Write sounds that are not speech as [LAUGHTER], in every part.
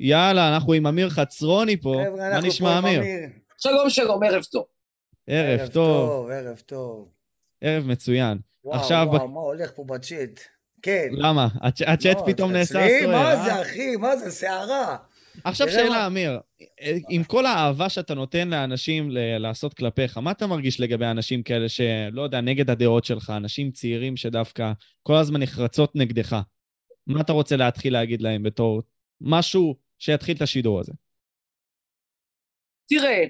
יאללה, אנחנו עם אמיר חצרוני פה. חבר'ה, מה נשמע, אמיר? שלום, שלום, ערב טוב. ערב טוב, ערב טוב. ערב מצוין. וואו, עכשיו- וואו, מה הולך פה בצ'אט? כן. למה? הצ'- הצ'אט לא, פתאום נעשה אצלי, סוער, מה אה? זה, אחי? מה זה, סערה? עכשיו שאלה, מה- אמיר, עם כל האהבה שאתה נותן לאנשים ל- לעשות כלפיך, מה אתה מרגיש לגבי אנשים כאלה שלא יודע, נגד הדעות שלך, אנשים צעירים שדווקא כל הזמן נחרצות נגדך? מה אתה רוצה להתחיל להגיד להם בתור משהו שיתחיל את השידור הזה? תראה,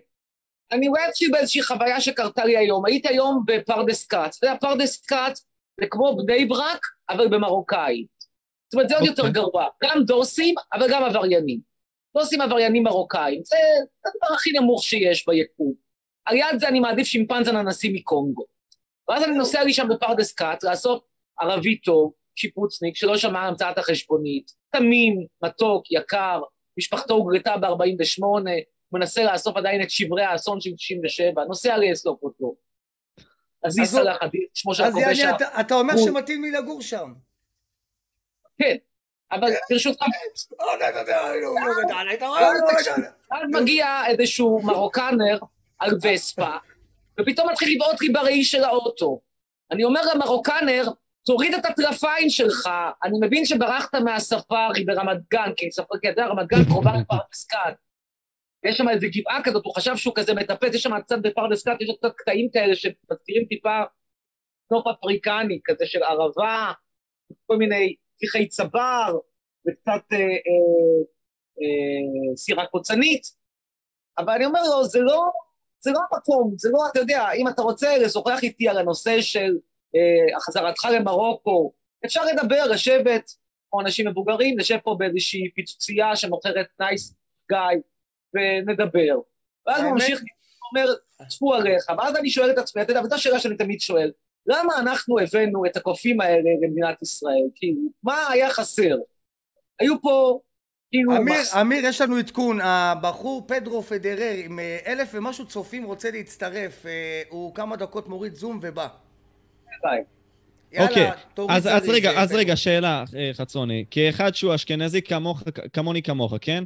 אני אולי אתחיל באיזושהי חוויה שקרתה לי היום. הייתי היום בפרדס כץ. אתה יודע, פרדס כץ זה כמו בני ברק, אבל במרוקאי. זאת אומרת, זה עוד יותר אוקיי. גרוע. גם דורסים, אבל גם עבריינים. דורסים עבריינים מרוקאים. זה הדבר הכי נמוך שיש ביקום. על יד זה אני מעדיף שימפנז אננסי מקונגו. ואז אני נוסע לי שם בפרדס כץ לעשות ערבי טוב, שיפוצניק, שלא שמע המצאת החשבונית, תמים, מתוק, יקר, משפחתו הוגרתה ב-48, מנסה לאסוף עדיין את שברי האסון של 97, נוסע לאסוף אותו. עזיז אז סלאח עדיף, שמו של אז הכובש יעני, ה... אתה- אתה אומר הוא- שמתאים לי לגור שם. כן, אבל ברשותך, לא, לא, לא, לא, לא, לא, לא? לא, לא, לא. אז מגיע איזשהו מרוקנר על וספה, ופתאום מתחיל לבעוט לי בראי של האוטו. אני אומר למרוקנר, תוריד את הטלפיים שלך, אני מבין שברחת מהספארי ברמת גן, כי ספארי, אתה יודע, רמת גן קרובה לפרדס כץ. יש שם איזו גבעה כזאת, הוא חשב שהוא כזה מטפס, יש שם קצת בפרדס כץ, יש קצת קטעים כאלה שמזכירים טיפה נוף אפריקני, כזה של ערבה, כל מיני פרחי צבר, וקצת אה, אה, אה, סירה קוצנית, אבל אני אומר לו, זה לא, זה לא המקום, זה לא, אתה יודע, אם אתה רוצה לשוחח איתי על הנושא של אה, החזרתך למרוקו, אפשר לדבר, לשבת, כמו אנשים מבוגרים, נשב פה באיזושהי פיצוצייה שמוכרת נייס גיא, ונדבר. ואז הוא ממשיך, הוא אומר, צפו עליך, ואז אני שואל את עצמי, אתה יודע, וזו השאלה שאני תמיד שואל, למה אנחנו הבאנו את הקופים האלה למדינת ישראל? כאילו, מה היה חסר? היו פה, כאילו, אמיר, מחס- אמיר, יש לנו עדכון, הבחור פדרו פדרר עם אה, אלף ומשהו צופים רוצה להצטרף, אה, הוא כמה דקות מוריד זום ובא. אוקיי, אז, אז רגע, אז. רגע, שאלה, אה, חצרוני. כאחד שהוא אשכנזי כמוך, כמוני כמוך, כן?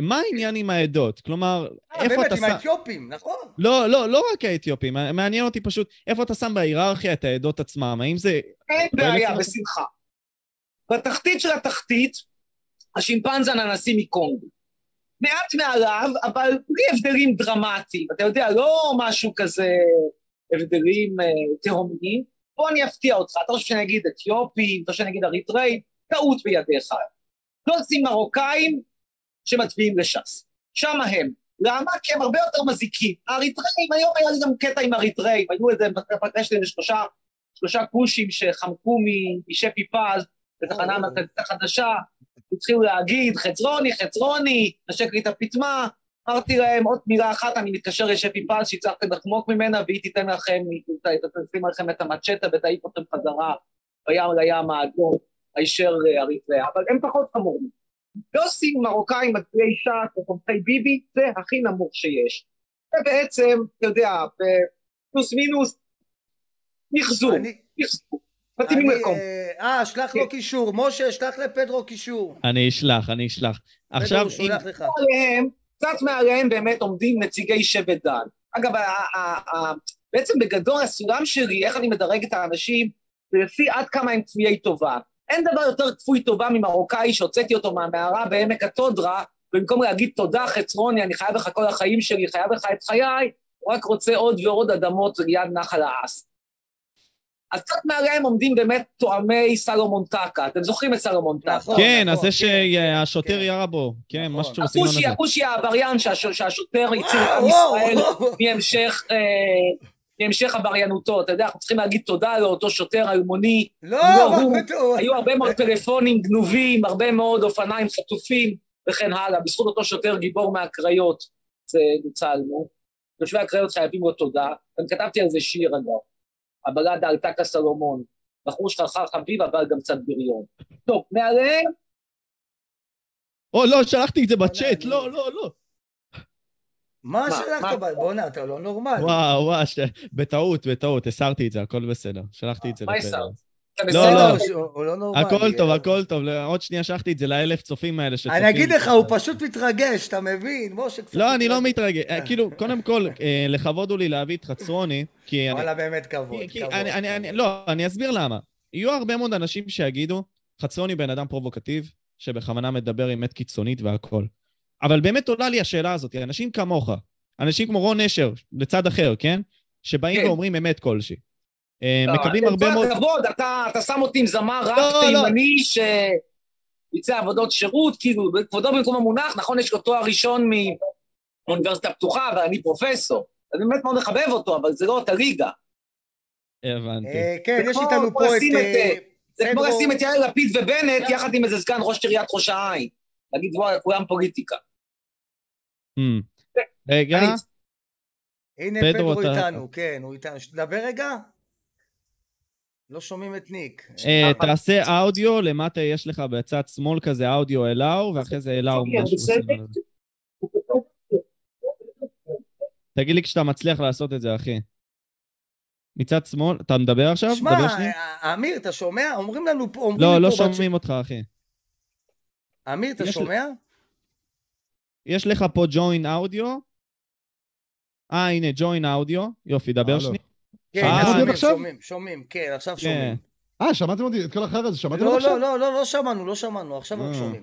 מה העניין עם העדות? כלומר, אה, איפה באמת, אתה עם שם... האתיופים, נכון? לא, לא, לא רק האתיופים, מעניין אותי פשוט איפה אתה שם בהיררכיה את העדות עצמם, האם זה... אין בעיה, ומשהו. בשמחה. בתחתית של התחתית, השימפנזן הנשיא מקונגו. מעט מעליו, אבל בלי הבדלים דרמטיים. אתה יודע, לא משהו כזה, הבדלים אה, תהומיים. בוא אני אפתיע אותך, אתה חושב שאני אגיד אתיופים, אתה חושב שאני אגיד אריתריאים, טעות בידיך. לא עושים מרוקאים שמצביעים לש"ס. שם הם. למה? כי הם הרבה יותר מזיקים. האריתריאים, היום היה לי גם קטע עם אריתריאים, היו איזה, יש לי איזה שלושה, שלושה כושים שחמקו משפי פז בתחנה המרכזית החדשה, התחילו להגיד, חצרוני, חצרוני, נשק לי את הפטמה, אמרתי להם עוד מילה אחת, אני מתקשר לשפי פז שהצלחתם לחמוק ממנה, והיא תיתן לכם, היא תשים לכם את המצ'טה ותעיף אתכם חזרה בים לים האדום, הישר אה, אריתריאה, אבל הם פחות חמורים. עושים מרוקאים מצביעי ש"ס ותומכי ביבי, זה הכי נמוך שיש. זה בעצם, אתה יודע, פלוס מינוס, מחזור, אני- מחזור. מתאימים מקום. אה, אה, שלח לו קישור. משה, שלח לפדרו קישור. אני אשלח, אני אשלח. עכשיו, פדרו שולח לך. מעליהם, קצת מעליהם באמת עומדים נציגי שבט דן. אגב, בעצם בגדול הסולם שלי, איך אני מדרג את האנשים, זה לפי עד כמה הם כפויי טובה. אין דבר יותר כפוי טובה ממרוקאי שהוצאתי אותו מהמערה בעמק התודרה, במקום להגיד תודה חצרוני, אני חייב לך כל החיים שלי, חייב לך את חיי, הוא רק רוצה עוד ועוד אדמות ליד נחל האס. אז קצת מעליהם עומדים באמת תואמי סלומון טקה. אתם זוכרים את סלומון טקה? נכון. כן, אז זה כן, שהשוטר כן. ירה בו. כן, נכון. משהו בסגנון הכושי, הזה. הכושי העבריין שהש- שהשוטר הציל את עם ישראל. מהמשך, אה, מהמשך עבריינותו. אתה יודע, אנחנו צריכים להגיד תודה לאותו שוטר אלמוני. לא, לא, הוא- פתאום? היו הרבה מאוד טלפונים גנובים, הרבה מאוד אופניים חטופים וכן הלאה. בזכות אותו שוטר גיבור מהקריות זה ניצלנו. תושבי הקריות חייבים לו תודה. גם כתבתי על זה שיר אגב. הבלדה על טקה סלומון. בחור שחרחר חביב אבל גם קצת בריון. טוב, מעליהם או, לא, שלחתי את זה בצ'אט, לא, לא, לא. מה שלחת? בואנה, אתה לא נורמלי. וואו, וואו, ש- בטעות, בטעות, הסרתי את זה, הכל בסדר. שלחתי את זה מה. הסרת? לא? לא. לא נורמלי. הכל טוב, הכל טוב. לא, עוד שנייה שלחתי את זה לאלף צופים האלה שצופים. אני אגיד לך, הוא פשוט מתרגש, אתה מבין? משה קצת... לא, אני לא מתרגש. אה, כאילו, קודם כל, אה, לכבוד הוא לי להביא את חצרוני, כי אני... וואלה, באמת כבוד. לא, אני אסביר למה. יהיו הרבה מאוד אנשים שיגידו, חצרוני בן אדם פרובוקטיב, שבכוונה מדבר עם אמת קיצונית והכל. אבל באמת עולה לי השאלה הזאת, אנשים כמוך, אנשים כמו רון נשר, לצד אחר, כן? שבאים כן. ואומרים אמת כלשהי. אה, לא, מקבלים עם הרבה כל מאוד... הכבוד, אתה אתה שם אותי עם זמר רק לא, לא. תימני שביצע עבודות שירות, כאילו, כבודו במקום המונח, נכון, יש לו תואר ראשון מאוניברסיטה הפתוחה, ואני פרופסור. אני באמת מאוד מחבב אותו, אבל זה לא אותה ליגה. הבנתי. אה, כן, יש איתנו פה את... אה, זה כמו לשים את יאיר לפיד ובנט יחד עם איזה סגן ראש עיריית ראש העין. להגיד, וואי, כולם פוליטיקה. Hmm. רגע, אני- הנה פדרו, איתנו, כן, הוא איתנו. דבר רגע. לא שומעים את ניק. אה, תעשה אודיו, למטה יש לך בצד שמאל כזה אודיו אלאו, ואחרי זה אלאו אוקיי, משהו. תגיד לי כשאתה מצליח לעשות את זה, אחי. מצד שמאל, אתה מדבר עכשיו? שמע? אה, אמיר, אתה שומע? אומרים לנו פה... אומרים לא, לא שומעים אותך, אחי. אמיר, אתה יש- שומע? יש לך פה join אודיו. אה, הנה, join אודיו. יופי, דבר. שנייה. כן, אה, שומעים, עכשיו? שומעים, שומעים, כן, עכשיו כן. שומעים. אה, שמעתם אותי? את כל החרא הזה, שמעתם לא, אותי עכשיו? לא, לא, לא, לא שמענו, לא שמענו, עכשיו רק אה. שומעים.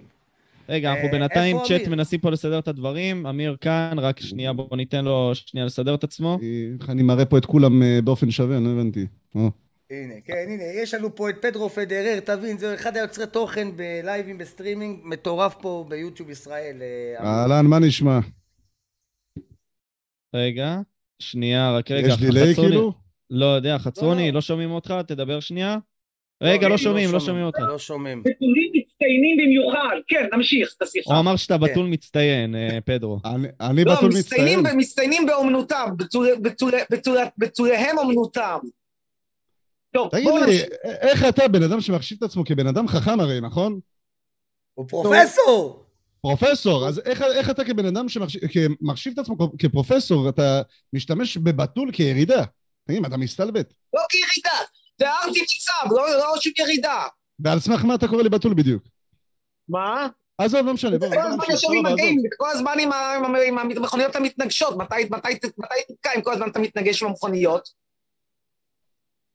רגע, אנחנו אה, בינתיים צ'אט? מנסים פה לסדר את הדברים. אמיר כאן, רק שנייה, בואו ניתן לו שנייה לסדר את עצמו. איך אני מראה פה את כולם אה, באופן שווה, אני לא הבנתי. או. הנה, כן, הנה, יש לנו פה את פדרו פדרר, תבין, זה אחד היוצרי תוכן בלייבים, בסטרימינג, מטורף פה ביוטיוב ישראל. אה. אהלן, מה נשמע? רגע, שנייה, רק רגע. יש דיליי כאילו? לא יודע, חצרוני, לא. לא שומעים אותך? תדבר שנייה. רגע, לא שומעים, לא שומעים אותך. לא שומעים. בתולים מצטיינים במיוחד. כן, נמשיך את השיחה. הוא אמר שאתה כן. בתול מצטיין, אה, פדרו. [LAUGHS] אני- לא, בתול מצטיין. מצטיינים באומנותם, בתולי- בתולי- בתולי- בתוליהם אומנותם. טוב, תגיד לי, נמשיך. איך אתה בן אדם שמחשיב את עצמו כבן אדם חכם הרי, נכון? הוא פרופסור! פרופסור, אז איך, איך אתה כבן אדם שמחשיב את עצמו כפרופסור, אתה משתמש בבתול כירידה? תגיד, אתה מסתלבט? לא כירידה, תיארתי מצב, לא לא שום ירידה. ועל סמך מה אתה קורא לי בתול בדיוק? מה? עזוב, לא משנה, בוא, כל הזמן יושב עם כל הזמן עם המכוניות המתנגשות, מתי מתי- מתי תתקע אם כל הזמן אתה מתנגש עם המכוניות?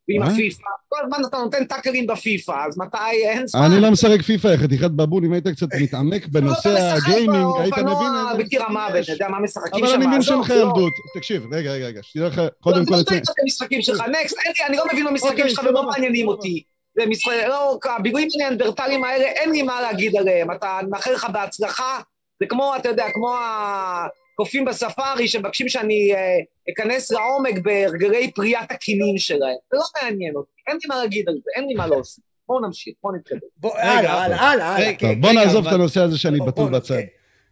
ועם מה? הפיפא, כל הזמן אתה נותן טאקרים בפיפא, אז מתי אין זמן? אני לא משחק פיפא, יא חתיכת בבון, אם היית קצת מתעמק בנושא לא, משחק הגיימינג, היית מבין... בקיר המוות. אתה יודע מה משחקים אבל שם, אני מבין עזוב, שאין לך לא. ילדות. תקשיב, רגע, רגע, רגע, שתדע לך, קודם כל לא. אני לא לא מבין במשחקים אוקיי, שלך ולא מעניינים. אותי. זה משחק, לא, הביגויים הניאנדרטלים האלה, אין לי מה להגיד עליהם. אתה, מאחל לך בהצלחה. זה כמו, אתה יודע, כמו הקופים בספארי שמבקשים שאני אה, אכנס לעומק בהרגלי פריית הכינים שלהם. זה לא מעניין אותי, אין לי מה להגיד על זה, אין לי מה להוסיף. בואו נמשיך, בואו נתקדם. בוא, הלאה, הלאה, הלאה, כן, טוב, בוא רגע, נעזוב את הנושא הזה שאני בוא, בצד. כן,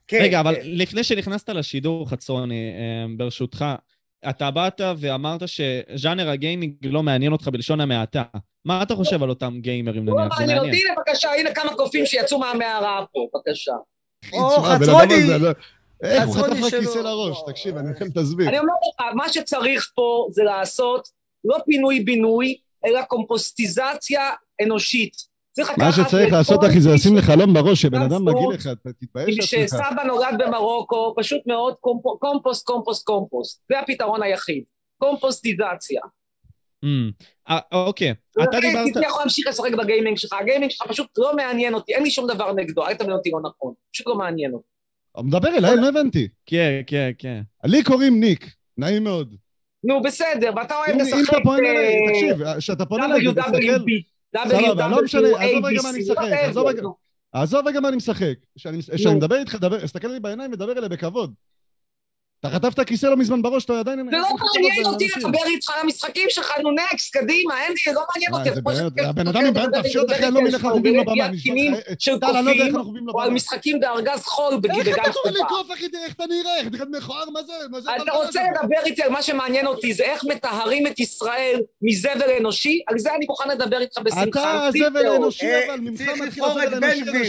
כן, רגע, אבל כן. לפני שנכנסת לשידור, חצרוני, אה, ברשותך, אתה באת ואמרת שז'אנר הגיימינג לא מעניין אותך בלשון המעטה. מה אתה חושב על אותם גיימרים לא נניח? זה מעניין. אותי, הנה בבקשה, הנה כמה קופים שיצאו מהמערה פה, בבקשה. או, חצרוני. איך הוא חצרוני חטף לך. כיסא לראש? תקשיב, אני אתחיל להסביר. אני אומר לך, מה שצריך פה זה לעשות לא פינוי-בינוי, אלא קומפוסטיזציה אנושית. מה שצריך לעשות, אחי, זה לשים לך חלום בראש, שבן אדם מגעיל לך, אתה תתבייש לעצמך. שסבא נולד במרוקו, פשוט מאוד קומפ- קומפוסט, קומפוסט, קומפוסט. זה הפתרון היחיד. קומפוסטיזציה. אמ, אה, אוקיי, אתה דיברת... הייתי יכול להמשיך לשחק ב gaming שלך. ה gaming שלך פשוט לא מעניין אותי, אין לי שום דבר נגדו, אל תבין אותי לא נכון. פשוט לא מעניין אותי. מדבר אליי, לא הבנתי. כן, כן, כן. לי קוראים ניק, נעים מאוד. נו, בסדר, ואתה אוהב אם אם לשחק... אתה פונה אליי, אה, תקשיב, כשאתה פונה אליי ותסתכל... WWP, סבבה, לא משנה, עזוב רגע מה אני משחק, whatever, עזוב רגע. עזוב רגע מה אני משחק. כשאני מדבר איתך, תסתכל לי בעיניים ודבר אליי בכבוד. אתה חטפת כיסא לא מזמן בראש, אתה עדיין... זה לא מעניין אותי לדבר איתך על המשחקים שלך, נו נקסט, קדימה, אין לי, לא מעניין מה, אותי. הבן אדם עם לדבר נפשיות, אחי, אני לא מבין איך אנחנו קינים לך, אה, של טל, אני לא יודע איך קופים, או על. משחקים בארגז חול בגן איך אתה שפע. קוף, אחי, תראה איך אתה נראה, איך אתה מכוער, מה זה? מה זה אתה רוצה? לדבר איתי על מה שמעניין אותי, זה איך מטהרים את ישראל מזבל אנושי? על זה אני מוכן לדבר איתך בשמחה. אתה הזבל. האנושי, אה, אבל ממך מתחיל הזבל גביר.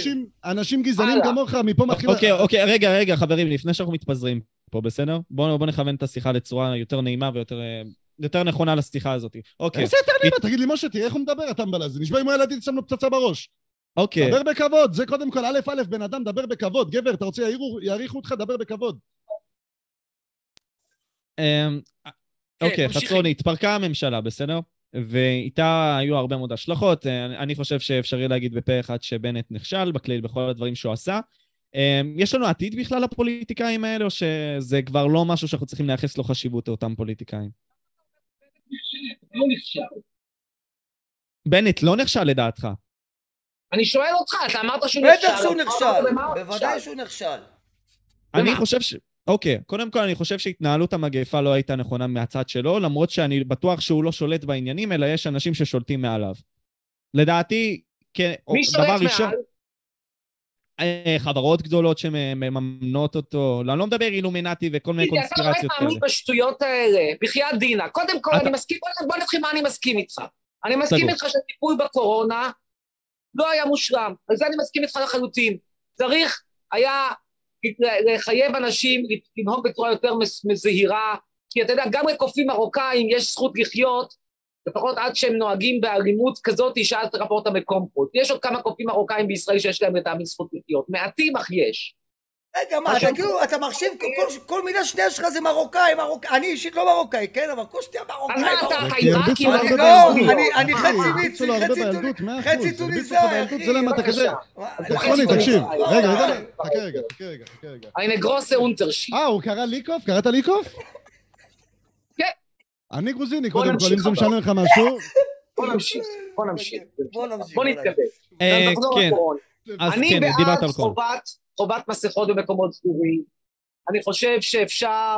אנשים- גזענים. כמוך, מפה מתחיל... אוקיי, אוקיי, רגע, רגע, חברים, לפני שאנחנו מתפזרים פה, בסדר? בואו בוא נכוון את השיחה לצורה יותר נעימה ויותר... אה, יותר נכונה לשיחה הזאת. אוקיי, איזה יותר ליבה? תגיד לי, משה, תראה איך הוא מדבר, הטמבל הזה. נשבע אם הילדים שם לו פצצה בראש. אוקיי. דבר בכבוד, זה קודם כל, א' א', בן אדם, דבר בכבוד. גבר, אתה רוצה יעריכו אותך, דבר בכבוד. אמ, אוקיי, ממשיכים. חצרוני, התפרקה הממשלה, בסדר? ואיתה היו הרבה מאוד השלכות. אה, אני- אני חושב שאפשרי להגיד בפה אחד שבנט נכשל בכליל בכל הדברים שהוא עשה. אמ, יש לנו עתיד בכלל לפוליטיקאים האלה, או שזה כבר לא משהו שאנחנו צריכים לייחס לו חשיבות לאותם פוליטיקאים? לא. בנט לא נכשל לדעתך. אני שואל אותך, אתה אמרת שהוא נכשל. בטח שהוא נכשל, בוודאי? שהוא נכשל. אני? חושב ש... אוקיי, קודם כל אני חושב שהתנהלות המגפה לא הייתה נכונה מהצד שלו, למרות שאני בטוח שהוא לא שולט בעניינים, אלא יש אנשים ששולטים מעליו. לדעתי, כן, מי דבר שולט ראשון, מעל? אה, חברות גדולות שמממנות אותו, אני לא מדבר אילומינטי וכל מיני אתה באמת קונספירציות כאלה. מאמין בשטויות האלה, בחייאת דינה. קודם כל, אתה- אני מסכים, בוא- נתחיל מה אני מסכים איתך. אני מסכים. איתך שהטיפול בקורונה לא היה מושלם. על זה אני מסכים איתך לחלוטין. צריך היה לחייב אנשים לנהוג בצורה יותר מס- זהירה, כי אתה יודע, גם לקופים מרוקאים יש זכות לחיות, לפחות עד שהם נוהגים באלימות כזאת, לעבור אותם לקומפוט. יש עוד כמה קופים מרוקאים בישראל שיש להם לטעמי זכות לחיות. מעטים, אך יש. רגע, מה, אתה כאילו, אתה מחשיב, כל- כל מילה שנייה שלך זה מרוקאי, מרוקאי, אני אישית לא מרוקאי, כן, אבל כל שנייה מרוקאי. אז מה אתה, עיראקי? לא. עיראקי? אני- חצי הרביצו מצרי, חצי טוניסאי, אחי. זה למה אתה. כזה. זה חצי חצי תקשיב, טוניסאי. רגע. רגע, חכה רגע, חכה רגע, חכה רגע. אה, הוא קרא ליקוף? קראת ליקוף? כן. אני גרוזיני, קודם כל, אם זה. משנה לך משהו. [LAUGHS] בוא נמשיך, בוא נמשיך. בוא. נתקדם. אה, נחזור כן, לקורונה. אז אני כן, דיברת בעד על קורונה. חובת, חובת מסכות במקומות סגורים. אני חושב שאפשר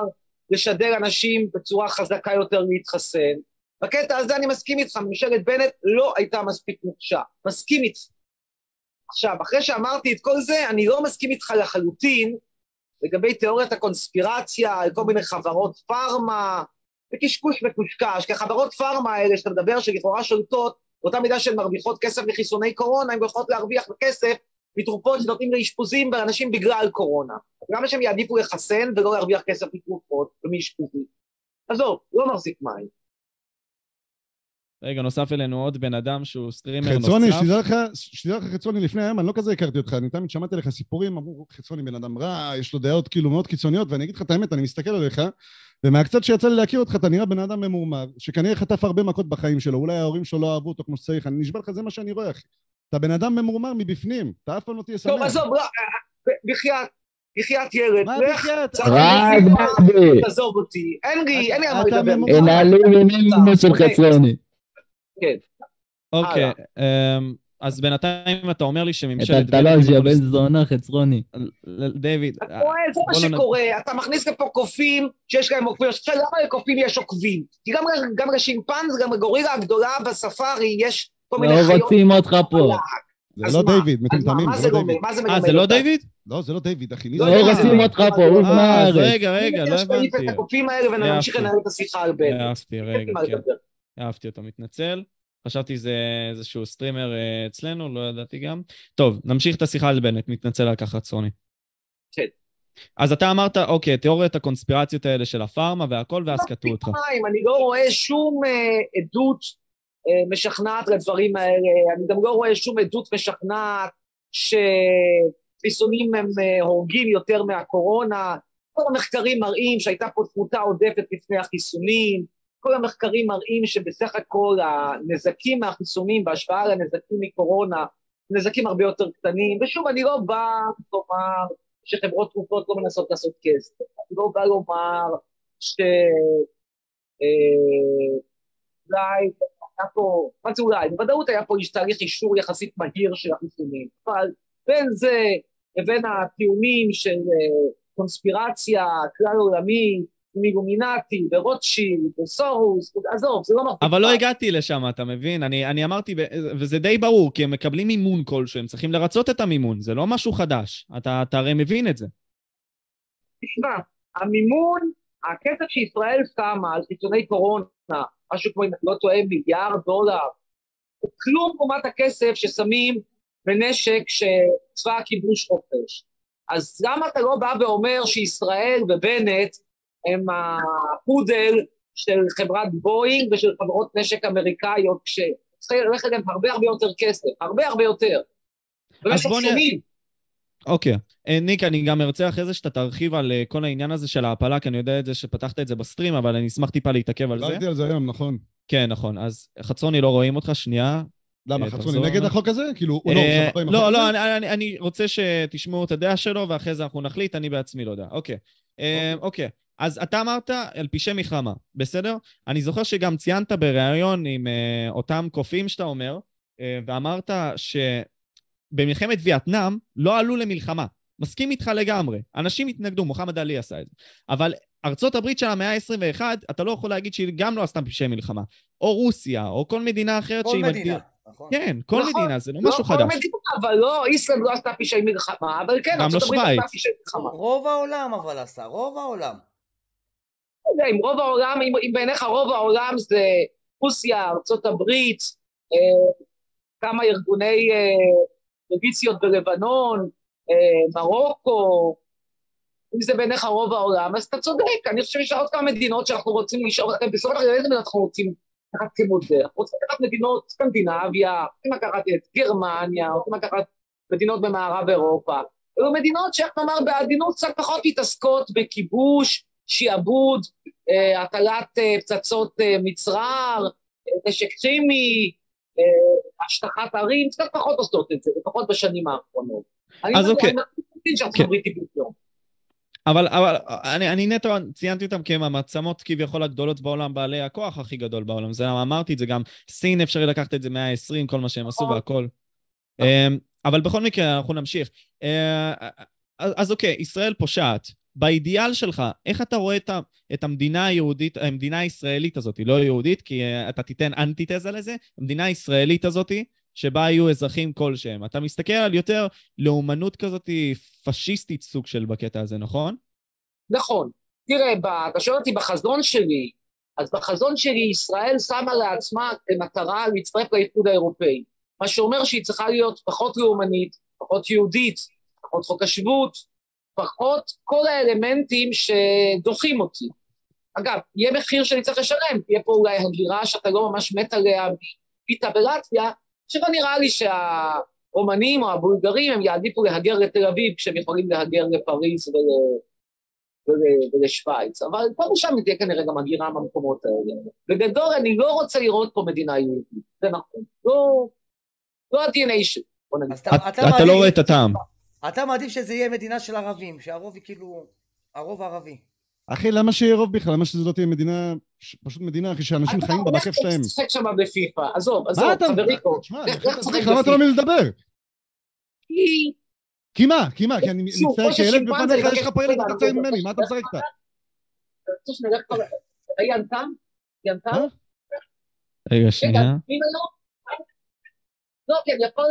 לשדר אנשים בצורה חזקה יותר להתחסן. בקטע הזה אני מסכים איתך, ממשלת בנט לא הייתה מספיק נוקשה. מסכים איתך. עכשיו, אחרי שאמרתי את כל זה, אני לא מסכים איתך לחלוטין לגבי תיאוריית הקונספירציה על כל מיני חברות פארמה, וקשקוש מקושקש, כי החברות פארמה האלה שאתה מדבר, שלכאורה שולטות, באותה מידה שהן מרוויחות כסף מחיסוני קורונה, הן יכולות להרוויח כסף מתרופות שנותנים לאשפוזים באנשים בגלל קורונה. למה שהם יעדיפו לחסן ולא להרוויח כסף מתרופות ומאשפוזים? עזוב, לא מחזיק מים. רגע, נוסף אלינו עוד בן אדם שהוא סטרימר נוסף. חצרוני, שתדע לך, שתדע לך חצרוני, לפני היום אני לא כזה הכרתי אותך, אני תמיד שמעתי לך סיפורים, אמרו חצרוני בן אדם רע, יש לו דעות כאילו מאוד קיצוניות, ואני אגיד לך את האמת, אני מסתכל עליך, ומהקצת שיצא לי להכיר אותך, אתה נראה בן אדם ממורמר, שכנראה חטף הרבה מכות בחיים שלו, אולי ההורים שלו לא אהבו אותו כמו שצריך, אני נשבע לך, זה מה שאני רואה, אחי. אתה בן אדם ממורמר מבפנים, אתה אף פעם לא תהיה שמח. טוב, עזוב, לא, בחייאת, בחייאת ילד, מה לך, בחייאת? רק תעזוב אותי, אין לי, אין לי על מה אתה לדבר. נעלים עניינים של חצרוני. אוקיי, הלאה. אמ, אז בינתיים אתה אומר לי את שממשלת... הטלז'יה בן זונה חצרוני. דיוויד, אתה רואה, זה מה לא שקורה, אתה מכניס לפה קופים שיש להם עוקבים. עכשיו, למה לקופים יש עוקבים? כי גם, גם לשימפנז, גם לגורילה הגדולה בספארי, יש כל מיני לא חיות. רוצים אותך פה. זה אז לא? דיוויד, מטומטמים, זה זה לא? דיוויד. מה זה אה, זה לא? דיוויד? לא, זה לא דיוויד, אחי. לא זה? לא. רוצים אותך פה, עוף אה, מהארץ. רגע, רגע, לא הבנתי. את הקופים האלה ונמשיך. לנהל את השיחה על בנט. אהבתי, רגע, כן. אהבתי אותו, מתנצל. חשבתי זה איזשהו סטרימר אה, אצלנו, לא ידעתי גם. טוב, נמשיך את השיחה על בנט, מתנצל על כך רצוני. כן. אז אתה אמרת, אוקיי, תיאוריית הקונספירציות האלה של הפארמה והכל, ואז קטעו אותך. אני לא רואה שום אה, עדות אה, משכנעת לדברים האלה, אני גם לא רואה שום עדות משכנעת שחיסונים הם אה, הורגים יותר מהקורונה. כל המחקרים מראים שהייתה פה תמותה עודפת לפני החיסונים, כל המחקרים מראים שבסך הכל הנזקים מהחיסונים בהשוואה לנזקים מקורונה, נזקים הרבה יותר קטנים, ושוב, אני לא בא לומר שחברות תרופות לא מנסות לעשות כסף, אני לא בא לומר ש... אה, אולי היה פה, מה זה אולי? בוודאות היה פה תהליך אישור יחסית מהיר של החיסונים, אבל בין זה לבין הטיעונים של אה, קונספירציה כלל עולמית, מילומינטי, ורוטשילד, וסורוס, עזוב, זה לא מרחיק. אבל לא הגעתי לשם, אתה מבין? אני, אני אמרתי, וזה די ברור, כי הם מקבלים מימון כלשהו, הם צריכים לרצות את המימון, זה לא משהו חדש. אתה, אתה הרי מבין את זה. תשמע, המימון, הכסף שישראל שמה על חיסוני קורונה, משהו כמו, אם לא טועה, מיליארד דולר, הוא כלום לעומת הכסף ששמים בנשק שצבא הכיבוש רוכש. אז למה אתה לא בא ואומר שישראל ובנט הם הפודל של חברת בואינג ושל חברות נשק אמריקאיות, כשצריך ללכת להם הרבה הרבה יותר כסף, הרבה הרבה יותר. במשך שנים. אוקיי. אה, ניק, אני גם ארצה אחרי זה שאתה תרחיב על אה, כל העניין הזה של ההעפלה, כי אני יודע את זה שפתחת את זה בסטרים, אבל אני אשמח טיפה להתעכב על זה. דיברתי על זה היום, נכון. כן, נכון. אז חצרוני, לא רואים אותך, שנייה. למה, אה, חצרוני תחזור נגד. החוק הזה? כאילו, הוא לא לא, החוק לא, הזה? אני- רוצה שתשמעו את הדעה שלו, ואחרי זה אנחנו נחליט, אני בעצמי לא יודע. אוקיי. אה, אוקיי. אז אתה אמרת על פשעי מלחמה, בסדר? אני זוכר שגם ציינת בריאיון עם אה, אותם קופים שאתה אומר, אה, ואמרת שבמלחמת וייטנאם לא עלו למלחמה. מסכים איתך לגמרי. אנשים התנגדו, מוחמד עלי עשה את זה. אבל ארצות הברית של המאה ה-21, אתה לא יכול להגיד שהיא גם לא עשתה פשעי מלחמה. או רוסיה, או כל מדינה אחרת כל שהיא מדינה, מגדיר... נכון. כן, כל נכון. מדינה, זה לא לא משהו כל חדש. מדינה, אבל לא, איסלנד לא עשתה פשעי מלחמה, אבל כן, לא ארצות הברית שווייץ. עשתה פשעי מלחמה. רוב העולם אבל עשה, רוב העולם. לא יודע, אם רוב העולם, אם, אם בעיניך רוב העולם זה רוסיה, הברית, אה, כמה ארגוני אה, מיליציות בלבנון, אה, מרוקו, אם זה בעיניך רוב העולם, אז אתה צודק, אני חושב שיש עוד כמה מדינות שאנחנו רוצים לשאול, בסופו של דבר איזה מדינות אנחנו רוצים לקחת כמודל? אנחנו רוצים לקחת מדינות סקנדינביה, רוצים לקחת את גרמניה, רוצים לקחת מדינות במערב אירופה. אלו מדינות שאיך נאמר בעדינות קצת פחות מתעסקות בכיבוש, שעבוד, אה, הטלת אה, פצצות אה, מצרר, נשק כימי, השטחת ערים, קצת פחות עושות את זה, לפחות בשנים האחרונות. אז לא- אוקיי. אני מבין שארצות כן. הברית היא בדיוק. אבל, אבל אני, אני נטו ציינתי אותם כי הם המעצמות כביכול הגדולות בעולם, בעלי הכוח הכי גדול בעולם. זה אמרתי את זה גם, סין אפשרי לקחת את זה מאה ה-20, כל מה שהם עשו נכון. והכל. אבל בכל מקרה, אנחנו נמשיך. אז, אז אוקיי, ישראל פושעת. באידיאל שלך, איך אתה רואה את, ה, את המדינה היהודית, המדינה הישראלית הזאת, לא יהודית, כי אה, אתה תיתן אנטיתזה לזה, המדינה הישראלית הזאת, שבה יהיו אזרחים כלשהם. אתה מסתכל על יותר לאומנות כזאת פשיסטית סוג של בקטע הזה, נכון? נכון. תראה, אתה שואל אותי בחזון שלי, אז בחזון שלי ישראל שמה לעצמה כמטרה להצטרף לאיחוד האירופאי. מה שאומר שהיא צריכה להיות פחות לאומנית, פחות יהודית, פחות חוק השבות, פחות כל האלמנטים שדוחים אותי. אגב, יהיה מחיר שאני צריך לשלם, תהיה פה אולי הגירה שאתה לא ממש מת עליה מפיתה בלטביה, שלא נראה לי שהרומנים או הבולגרים הם יעדיפו להגר לתל אביב כשהם יכולים להגר לפריז ול... ול... ולשוויץ, אבל פה ושם תהיה כנראה גם הגירה מהמקומות האלה. בגדול, אני לא רוצה לראות פה מדינה יהודית, זה נכון. לא, לא ה-DNA שלי, בוא נגיד. אז אתה, אתה, אתה, אתה מעדיף, לא רואה את הטעם. אתה מעדיף שזה יהיה מדינה של ערבים, שהרוב היא כאילו, הרוב ערבי. אחי, למה שיהיה רוב בכלל? למה שזה לא תהיה מדינה, ש- פשוט מדינה, אחי, שאנשים אתה חיים בה הולך בכיף שלהם? לשחק שם בפיפ"א, עזוב, עזוב, מה אתה... חבריקו. למה אתה לא בפיפ"א. מבין לדבר? כי- כי מה? כי מה? כי אני מצטער, ששימפנזה בפניך יש לך פה ילד יותר ממני, מה אתה משחק איתה? אתה? רגע, שנייה. לא? כן, יכול...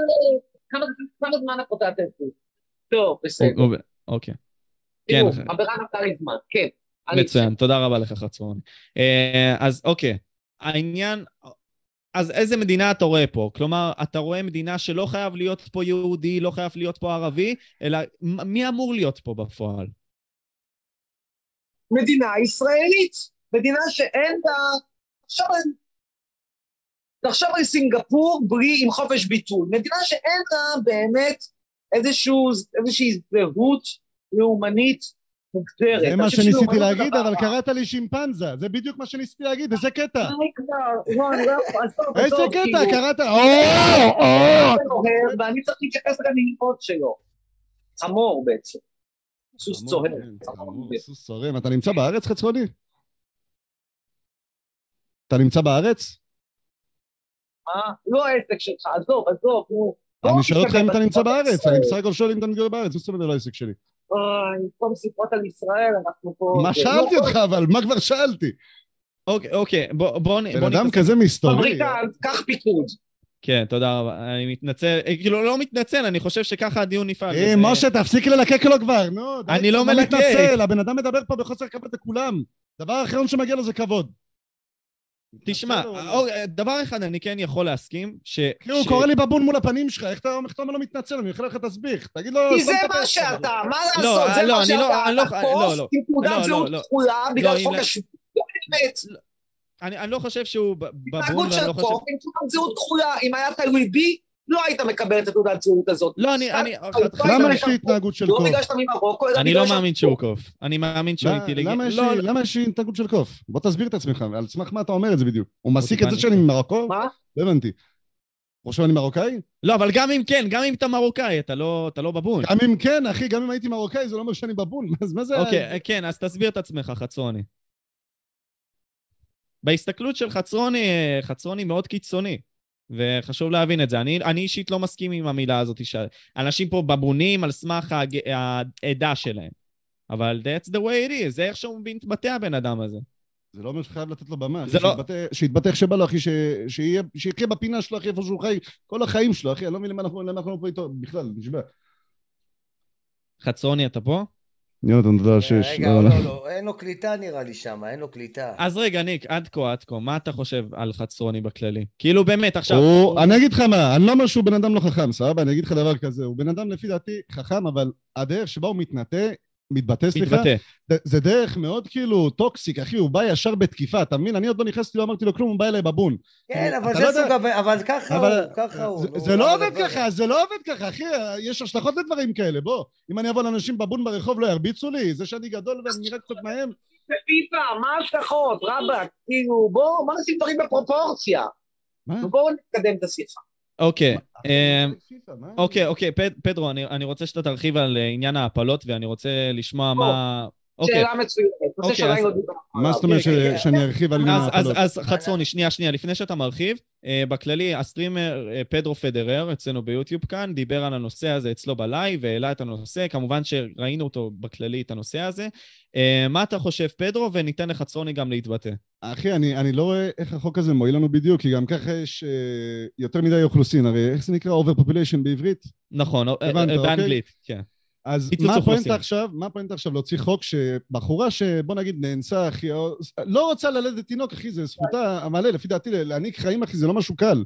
כמה זמן את רוצה לתת לי? טוב, בסדר. או- או- אוקיי. כן, תראו, הברה נתנה לי זמן, כן. מצוין, תודה רבה לך, חצרוני. אה, אז אוקיי, העניין... אז איזה מדינה אתה רואה פה? כלומר, אתה רואה מדינה שלא חייב להיות פה יהודי, לא חייב להיות פה ערבי, אלא מי אמור להיות פה בפועל? מדינה ישראלית, מדינה שאין על... תחשוב על סינגפור בלי עם חופש ביטוי, מדינה שאין לה באמת איזשהו, איזושהי זהות לאומנית מוגדרת. זה מה שניסיתי להגיד, אבל. קראת לי שימפנזה, זה בדיוק מה שניסיתי להגיד, איזה קטע. לא, לא איזה עזוב, קטע, כאילו, קראת... או, או! הוא אוהב, ואני צריך להתייחס לנהיגות שלו. חמור בעצם. סוס צוהר. כן, סוס צורם. אתה נמצא בארץ, חצרוני? אתה נמצא בארץ? מה? לא העסק שלך, עזוב, עזוב, נו. לא אני שואל אותך אם אתה נמצא בארץ. אני בסך הכל שואל אם אתה מתגורר בארץ, מה זאת אומרת זה לא העסק שלי? אוי, במקום סיפורת על ישראל, אנחנו פה... מה זה- שאלתי לא, אותך, אבל מה כבר שאלתי? אוקיי, אוקיי, בוא, בוא, נ- בן אדם כזה מסתורי. פבריקנט, קח פיקוד. כן, תודה רבה. אני מתנצל, אה, כאילו, לא מתנצל, אני חושב שככה הדיון נפעל. אה, וזה- משה, תפסיק ללקק לו כבר, נו. אני לא מלקק. הבן אדם מדבר פה בחוסר כבוד לכולם. דבר האחרון שמגיע לו זה כבוד. תשמע, אוקיי, דבר אחד אני כן יכול להסכים, ש... אחי, הוא קורא לי בבון מול הפנים שלך, איך אתה אומר לו מתנצל? אני אוכל לך תסביך. תגיד לו... כי זה מה. שאתה, מה לא, לעשות? זה לא, מה אני לא- שאתה. אני לא- אתה לא, פוסט לא. עם לא, תעודת לא, זהות לא. כחולה בגלל לא, חוק השבות. לא. אני, אני לא חושב שהוא בבון, התנהגות של לא חושב... קוף עם תעודת זהות כחולה. אם היה תלוי בי, לא היית מקבל את התעודת זהות הזאת. לא, אני... אני, לא למה יש לי. התנהגות של לא קוף? בגלל שאתה ממרוקו, אלא אני לא מאמין שהוא קוף. אני מאמין שהוא למה- אינטליגנט. למה יש לא, לי- למה יש לי התנהגות של קוף? בוא תסביר את עצמך, על סמך מה אתה אומר את זה בדיוק? הוא מסיק את זה שאני ממרוקו? מה? לא הבנתי. חושב שאני מרוקאי? לא, אבל גם אם כן, גם אם אתה מרוקאי, אתה לא, אתה לא בבון. גם אם כן, אחי, גם אם הייתי מרוקאי, זה לא אומר שאני בבון. [LAUGHS] אז מה זה... אוקיי, כן, אז תסביר את עצמך, חצרוני. בהסתכלות של חצרוני, אה, חצרוני מאוד קיצוני, וחשוב להבין את זה. אני, אני אישית לא מסכים עם המילה הזאת, שאנשים פה בבונים על סמך הג... העדה שלהם. אבל that's the way it is, זה איך שהוא מתבטא הבן אדם הזה. זה לא אומר שחייב לתת לו במה. אחי, לא- שיתבטא- איך שבא לו, אחי, ש- שיחיה בפינה שלו, אחי, איפה שהוא חי, כל החיים שלו, אחי, אני לא מבין למה אנחנו למה אנחנו פה איתו בכלל, נשבע. חצרוני, אתה פה? יונתן, תודה שש. רגע, לא, לא, לא. אין לו קליטה נראה לי שם, אין לו קליטה. אז רגע, ניק, עד כה, עד כה, מה אתה חושב על חצרוני בכללי? כאילו, באמת, עכשיו... הוא- אני אגיד לך מה, אני לא אומר שהוא בן אדם לא חכם, סבבה? אני אגיד לך דבר כזה, הוא בן אדם לפי דעתי חכם, אבל הדרך שבה הוא מתנתא, מתבטא, סליחה, מתבטא. זה- זה דרך מאוד כאילו toxic, אחי, הוא בא ישר בתקיפה, אתה מבין? אני עוד לא נכנסתי, לא אמרתי לו כלום, הוא בא אליי בבון. כן, אבל זה לא יודע- סוג אבל ככה אבל הוא, ככה הוא. זה- זה לא עובד? ככה, זה לא עובד ככה, אחי, יש השלכות לדברים כאלה, בוא. אם אני אבוא לאנשים בבון ברחוב לא ירביצו לי? זה שאני גדול ואני נראה קצת מהם? בפיפ"א, מה ההשלכות? רבאק, כאילו, בואו, בואו נשים דברים בפרופורציה. מה? ובואו נקדם את השיחה. אוקיי, אה? אוקיי, אוקיי, פד- פדרו, אני, אני רוצה שאתה תרחיב על אה, עניין ההפלות, ואני רוצה לשמוע מה... אוקיי, שאלה מצוינת. נושא אוקיי, שעדיין אז- לא דיברנו מה. זאת אומרת כן, כן, שאני ארחיב על עניין אז, אז, ההפלות? אז חצרוני, שנייה, שנייה, לפני שאתה מרחיב, אה, בכללי, ה streamer אה, פדרו פדרר, אצלנו ביוטיוב כאן, דיבר על הנושא הזה אצלו ב live, והעלה את הנושא, כמובן שראינו אותו בכללי, את הנושא הזה. אה, מה אתה חושב, פדרו? וניתן לחצרוני גם להתבטא. אחי, אני, אני לא רואה איך החוק הזה מועיל לנו בדיוק, כי גם ככה יש אה, יותר מדי אוכלוסין, הרי איך זה נקרא overpopulation בעברית? נכון, הבנת, אה, אוקיי? באנגלית, כן. אז מה. הפואנטה עכשיו? מה הפואנטה עכשיו להוציא חוק שבחורה שבוא נגיד נאנסה, אחי, לא רוצה ללדת תינוק, אחי, זה זכותה המלא, לפי דעתי, להעניק חיים, אחי, זה לא משהו קל.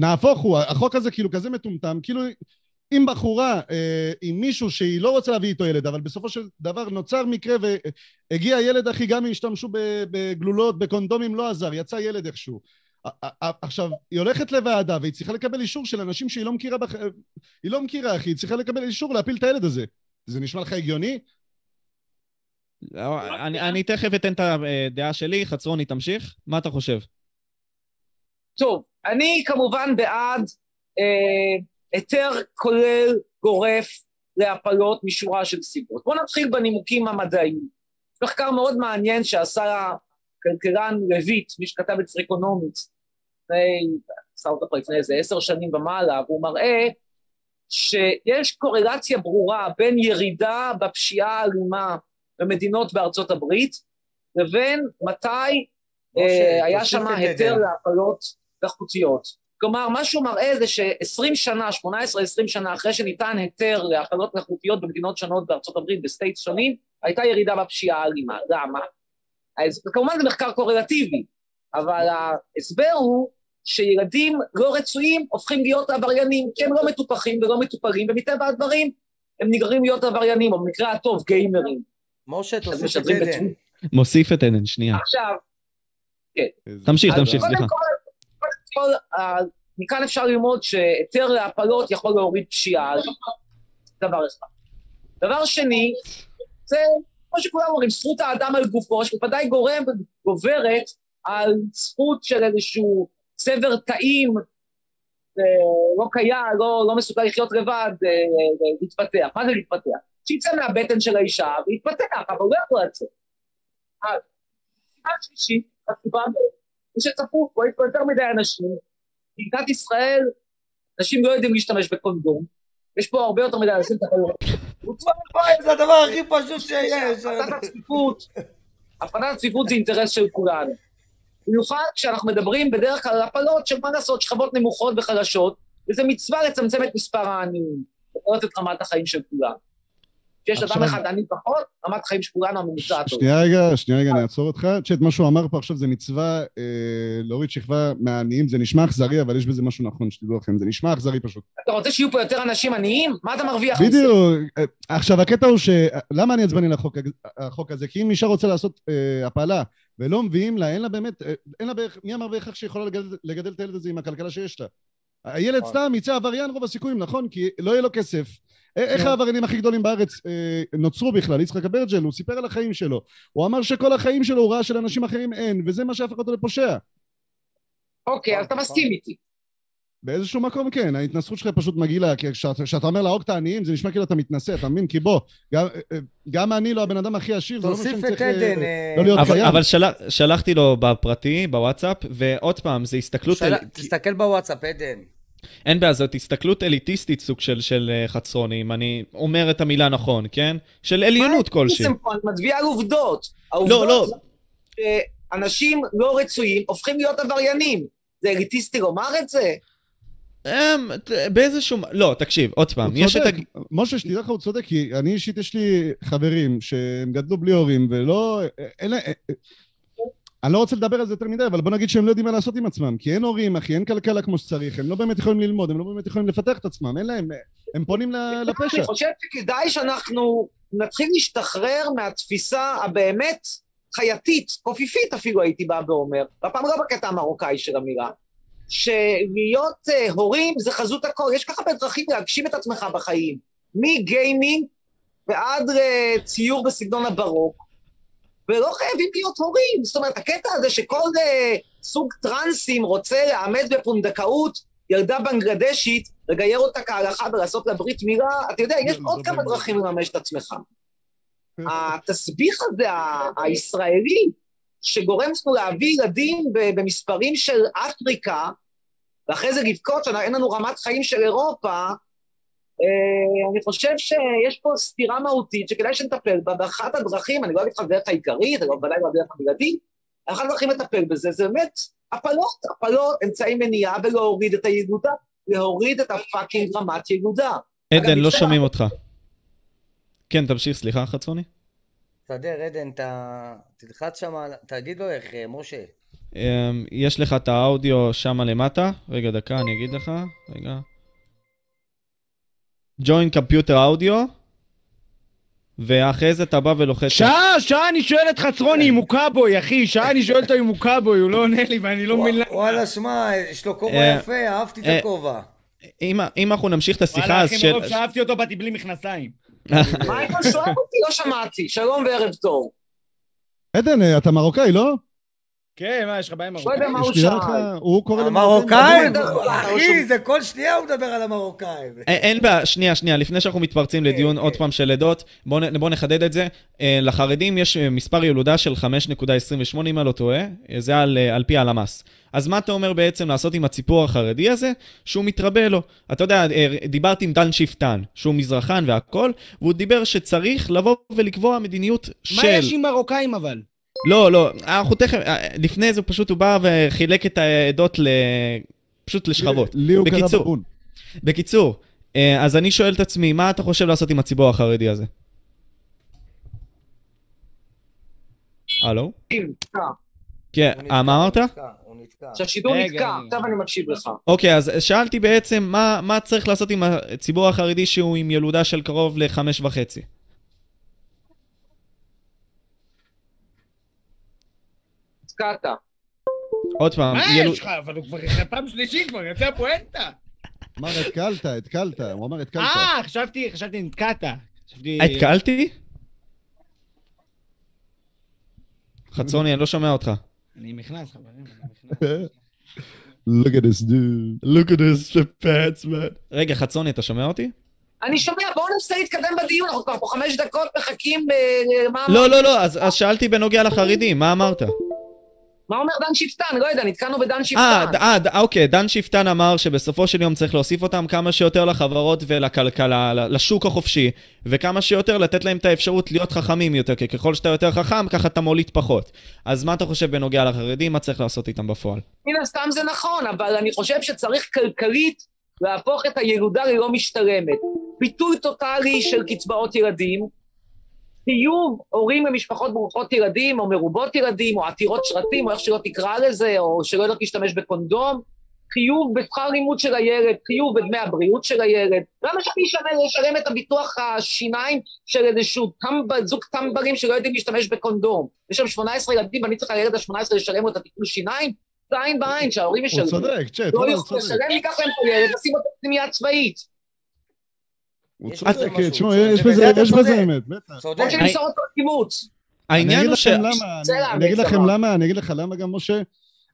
נהפוך הוא, החוק הזה כאילו כזה מטומטם, כאילו אם בחורה, אה, עם מישהו שהיא לא רוצה להביא איתו ילד, אבל בסופו של דבר נוצר מקרה והגיע ילד, אחי, גם אם השתמשו בגלולות, בקונדומים, לא עזר, יצא ילד איכשהו. עכשיו, היא הולכת לוועדה והיא צריכה לקבל אישור של אנשים שהיא לא מכירה, בח... היא לא מכירה, אחי, היא צריכה לקבל אישור להפיל את הילד הזה. זה נשמע לך הגיוני? לא, אני, אני תכף אתן את הדעה שלי, חצרוני, תמשיך. מה אתה חושב? טוב, אני כמובן בעד אה, היתר כולל גורף להפלות משורה של סיבות. בואו נתחיל בנימוקים המדעיים. מחקר מאוד מעניין שעשה הכלכלן לויט, מי שכתב את Freakonomics, לפני, אותו כבר לפני איזה עשר שנים ומעלה, והוא מראה שיש קורלציה ברורה בין ירידה בפשיעה האלימה במדינות בארצות הברית, לבין מתי אה, היה תוסיף שם היתר. להפלות איכותיות. כלומר, מה שהוא מראה זה ש-20 שנה, 18-20 שנה אחרי שניתן היתר להפלות איכותיות במדינות שונות בארצות הברית, ב states שונים, הייתה ירידה בפשיעה האלימה. למה? אז כמובן זה מחקר קורלטיבי, אבל ההסבר הוא שילדים לא רצויים הופכים להיות עבריינים, כי הם לא מטופחים ולא מטופלים, ומטבע הדברים הם נגררים להיות עבריינים, או במקרה הטוב גיימרים. משה, תוסיף את עדן. מוסיף את עדן, שנייה. עכשיו, תמשיך, אז תמשיך, קודם סליחה. כל, מכאן אפשר ללמוד שהיתר להפלות יכול להוריד פשיעה, דבר אחד. דבר שני, זה, כמו שכולם אומרים, זכות האדם על גופו, שבוודאי גורם וגוברת על זכות של איזשהו צבר תאים אה, לא קיים, לא, לא מסוגל לחיות לבד, אה, אה, להתפתח. מה זה להתפתח? שיצא מהבטן של האישה ויתפתח, אבל הוא לא יכול לצאת. אז, סיבה שלישית, הסיבה מי שצפוף, פה יש פה יותר מדי אנשים. במדינת ישראל, אנשים לא יודעים להשתמש בקונדום. יש פה הרבה יותר מדי אנשים. וואי, זה הדבר הכי פשוט שיש. הפחתת הצפיפות, הפחתת הצפיפות זה אינטרס של כולנו. במיוחד כשאנחנו מדברים בדרך כלל על הפלות של מה לעשות, שכבות נמוכות וחלשות, וזה מצווה לצמצם את מספר העניים, ולראות את רמת החיים של כולם. כשיש אדם אחד עני פחות, רמת החיים של כולנו הממוצע הטוב. שנייה רגע, שנייה רגע, אני אעצור אותך. צ'ט, מה שהוא אמר פה עכשיו זה מצווה אה, להוריד שכבה מהעניים, זה נשמע אכזרי, אבל יש בזה משהו נכון, שתדעו לכם, זה נשמע אכזרי פשוט. אתה רוצה שיהיו פה יותר אנשים עניים? מה אתה מרוויח מזה? בדיוק. אה, עכשיו, הקטע הוא ש... למה אני עצבני לחוק הזה? כי אם אישה רוצה לעשות אה, הפלה ולא מביאים לה, אין לה באמת, אה, אין לה בערך, מי אמר בהכרח שהיא יכולה לגדל, לגדל את הילד הזה עם הכלכלה שיש לה? הילד נכון. סתם יצא עבריין רוב הסיכויים, נכון? כי לא יהיה לו כסף. איך נו. העבריינים הכי גדולים בארץ אה, נוצרו בכלל? יצחק אברג'ל, הוא סיפר על החיים שלו. הוא אמר שכל החיים שלו הוא ראה שלאנשים אחרים אין, וזה מה שהפך אותו לפושע. אוקיי, אז אתה מסכים איתי. באיזשהו מקום כן, ההתנסחות שלך פשוט מגעילה, כי כשאתה אומר להרוג את העניים זה נשמע כאילו אתה מתנשא, אתה מבין? כי בוא, גם, גם אני לא הבן אדם הכי עשיר, זה לא תוסיף שאני את צריך אה, עדן. אה, לא להיות אבל, חייב. אבל של... שלחתי לו בפרטי, בוואטסאפ, ועוד פעם, זה הסתכלות... של- אל... תסתכל בוואטסאפ, עדן. אין בעיה, זאת הסתכלות אליטיסטית סוג של, של אה, חצרוני, אם אני אומר את המילה נכון, כן? של עליונות כלשהי. אני מצביע על עובדות. לא, לא. זה שאנשים לא רצויים הופכים להיות עבריינים. זה אליטיסטי לומר את זה? אמ, באיזשהו... לא, תקשיב, עוד פעם, הוא יש את... צודק, הג... משה, שתדע לך, הוא צודק, כי אני אישית, יש לי חברים שהם גדלו בלי הורים, ולא... אין להם... אני לא רוצה לדבר על זה יותר מדי, אבל בוא נגיד שהם לא יודעים מה לעשות עם עצמם, כי אין הורים, אחי, אין כלכלה כמו שצריך, הם לא באמת יכולים ללמוד, הם לא באמת יכולים לפתח את עצמם, אין להם... הם פונים לפשע. אני חושב שכדאי שאנחנו נתחיל להשתחרר מהתפיסה הבאמת חייתית, קופיפית אפילו הייתי בא ואומר, והפעם לא בקטע המרוקאי של המילה, שלהיות uh, הורים זה חזות הכל, יש ככה הרבה דרכים להגשים את עצמך בחיים, מגיימינג ועד uh, ציור בסגנון הברוק, ולא חייבים להיות הורים, זאת אומרת, הקטע הזה שכל uh, סוג טרנסים רוצה לאמץ בפונדקאות ילדה בנגלדשית, לגייר אותה כהלכה ולעשות לה ברית מילה, אתה יודע, יש זה עוד כמה. דרכים לממש את עצמך. התסביך הזה, הישראלי, שגורם לנו להביא ילדים במספרים של אפריקה, ואחרי זה לבכות שאין לנו רמת חיים של אירופה, אה, אני חושב שיש פה סתירה מהותית שכדאי שנטפל בה, ואחת הדרכים, אני לא אגיד לך דרך העיקרית, אני לא ודאי לא דרך הבלעדית, אחת הדרכים לטפל בזה זה באמת הפלות, הפלות, אמצעי מניעה ולהוריד את הילודה, להוריד את הפאקינג רמת ילודה. עדן, לא שומעים אותך. כן, תמשיך, סליחה, חצרוני. תסדר, עדן, אתה... תלחץ שם, תגיד לו איך, אה, משה. אמ, יש לך את האודיו שם למטה. רגע, דקה, אני אגיד לך. רגע. join computer audio, ואחרי זה אתה בא ולוחץ. שעה, שעה אני שואל את חצרוני אם הוא קאבוי, אחי, שעה אני שואל אותו אם הוא קאבוי, הוא לא עונה לי ואני לא מבין למה. וואלה, שמע, יש לו כובע אה, יפה, אהבתי את אה, הכובע. אם אנחנו נמשיך את השיחה, וואלה, אז אחי, של... מרוב שאהבתי אותו באתי בלי מכנסיים. מייקל שואל אותי, לא שמעתי, שלום וערב טוב. עדן, אתה מרוקאי, לא? כן, מה, יש לך בעיה עם לא יודע מה הוא שאל. הוא קורא לא אחי, זה כל שנייה הוא מדבר על המרוקאים. אין- אין בעיה, שנייה, שנייה, לפני שאנחנו מתפרצים כן, לדיון כן. עוד פעם של עדות, בואו נחדד את זה. אה, לחרדים יש אה, מספר ילודה של 5.28, אם אני לא טועה, אה, זה על, אה, על פי הלמ"ס. אז מה אתה אומר בעצם לעשות עם הציפור החרדי הזה, שהוא מתרבה לו? אתה יודע, אה, דיברתי עם דן שפטן, שהוא מזרחן והכל, והוא דיבר שצריך לבוא ולקבוע מדיניות של... מה יש עם מרוקאים אבל? לא, לא, אנחנו תכף, אה, לפני זה פשוט הוא בא וחילק את העדות ל... פשוט לשכבות. לי הוא קרא בקיצור, בבון. בקיצור, אה, אז אני שואל את עצמי, מה אתה חושב לעשות עם הציבור החרדי הזה? הלו? נתקע. כן, אה, מה אמרת? שהשידור נתקע, עכשיו אני מקשיב לך. אוקיי, אז שאלתי בעצם, מה, מה צריך לעשות עם הציבור החרדי שהוא עם ילודה של קרוב לחמש וחצי? נתקעת. עוד פעם, מה יש לך? אבל הוא כבר פעם שלישית כבר יוצא פואנטה. אמר התקלת, התקלת, הוא אמר התקלת. אה, חשבתי, חשבתי נתקעת. התקלתי? חצרוני, אני לא שומע אותך. אני נכנס, חברים, אני נכנס. [LAUGHS] Look at this dude. Look at this pants, man. רגע, חצרוני, אתה שומע אותי? אני שומע, בואו ננסה להתקדם בדיון, אנחנו כבר פה חמש דקות מחכים. מה- לא, לא, לא, אז אז שאלתי בנוגע לחרדים, מה אמרת? מה אומר דן שפטן? לא יודע, נתקענו בדן אה, שפטן. ד- אה, ד- אוקיי, דן שפטן אמר שבסופו של יום צריך להוסיף אותם כמה שיותר לחברות ולכלכלה, לשוק החופשי, וכמה שיותר לתת להם את האפשרות להיות חכמים יותר, כי ככל שאתה יותר חכם, ככה אתה מוליד פחות. אז מה אתה חושב בנוגע לחרדים, מה צריך לעשות איתם בפועל? מן הסתם זה נכון, אבל אני חושב שצריך כלכלית להפוך את הילודה ללא משתלמת. ביטוי טוטאלי של קצבאות ילדים, חיוב הורים למשפחות ברוכות ילדים, או מרובות ילדים, או עתירות שרתים, או איך שלא תקרא לזה, או שלא יודעת להשתמש בקונדום, חיוב בשכר לימוד של הילד, חיוב בדמי הבריאות של הילד. למה שאני אשלם, את הביטוח השיניים של איזשהו טמב, זוג טמברים שלא יודעים להשתמש בקונדום? יש שם 18 ילדים ואני צריך לילד ה-18 לשלם לו את הטיפול שיניים? זה עין בעין, שההורים הוא ישלמו. צודק, צ'ט, לא הוא יוכלו צודק. לשלם, ניקח להם את הילד, נשים אותו בפנימייה צבאית. הוא צודק, תשמעו, צודק. יש בזה. אמת, בטח. צודק. שנמסור אותו לקיבוץ. אני העניין הוא ש... אני- אגיד לכם. למה, אני אגיד לך למה גם, משה.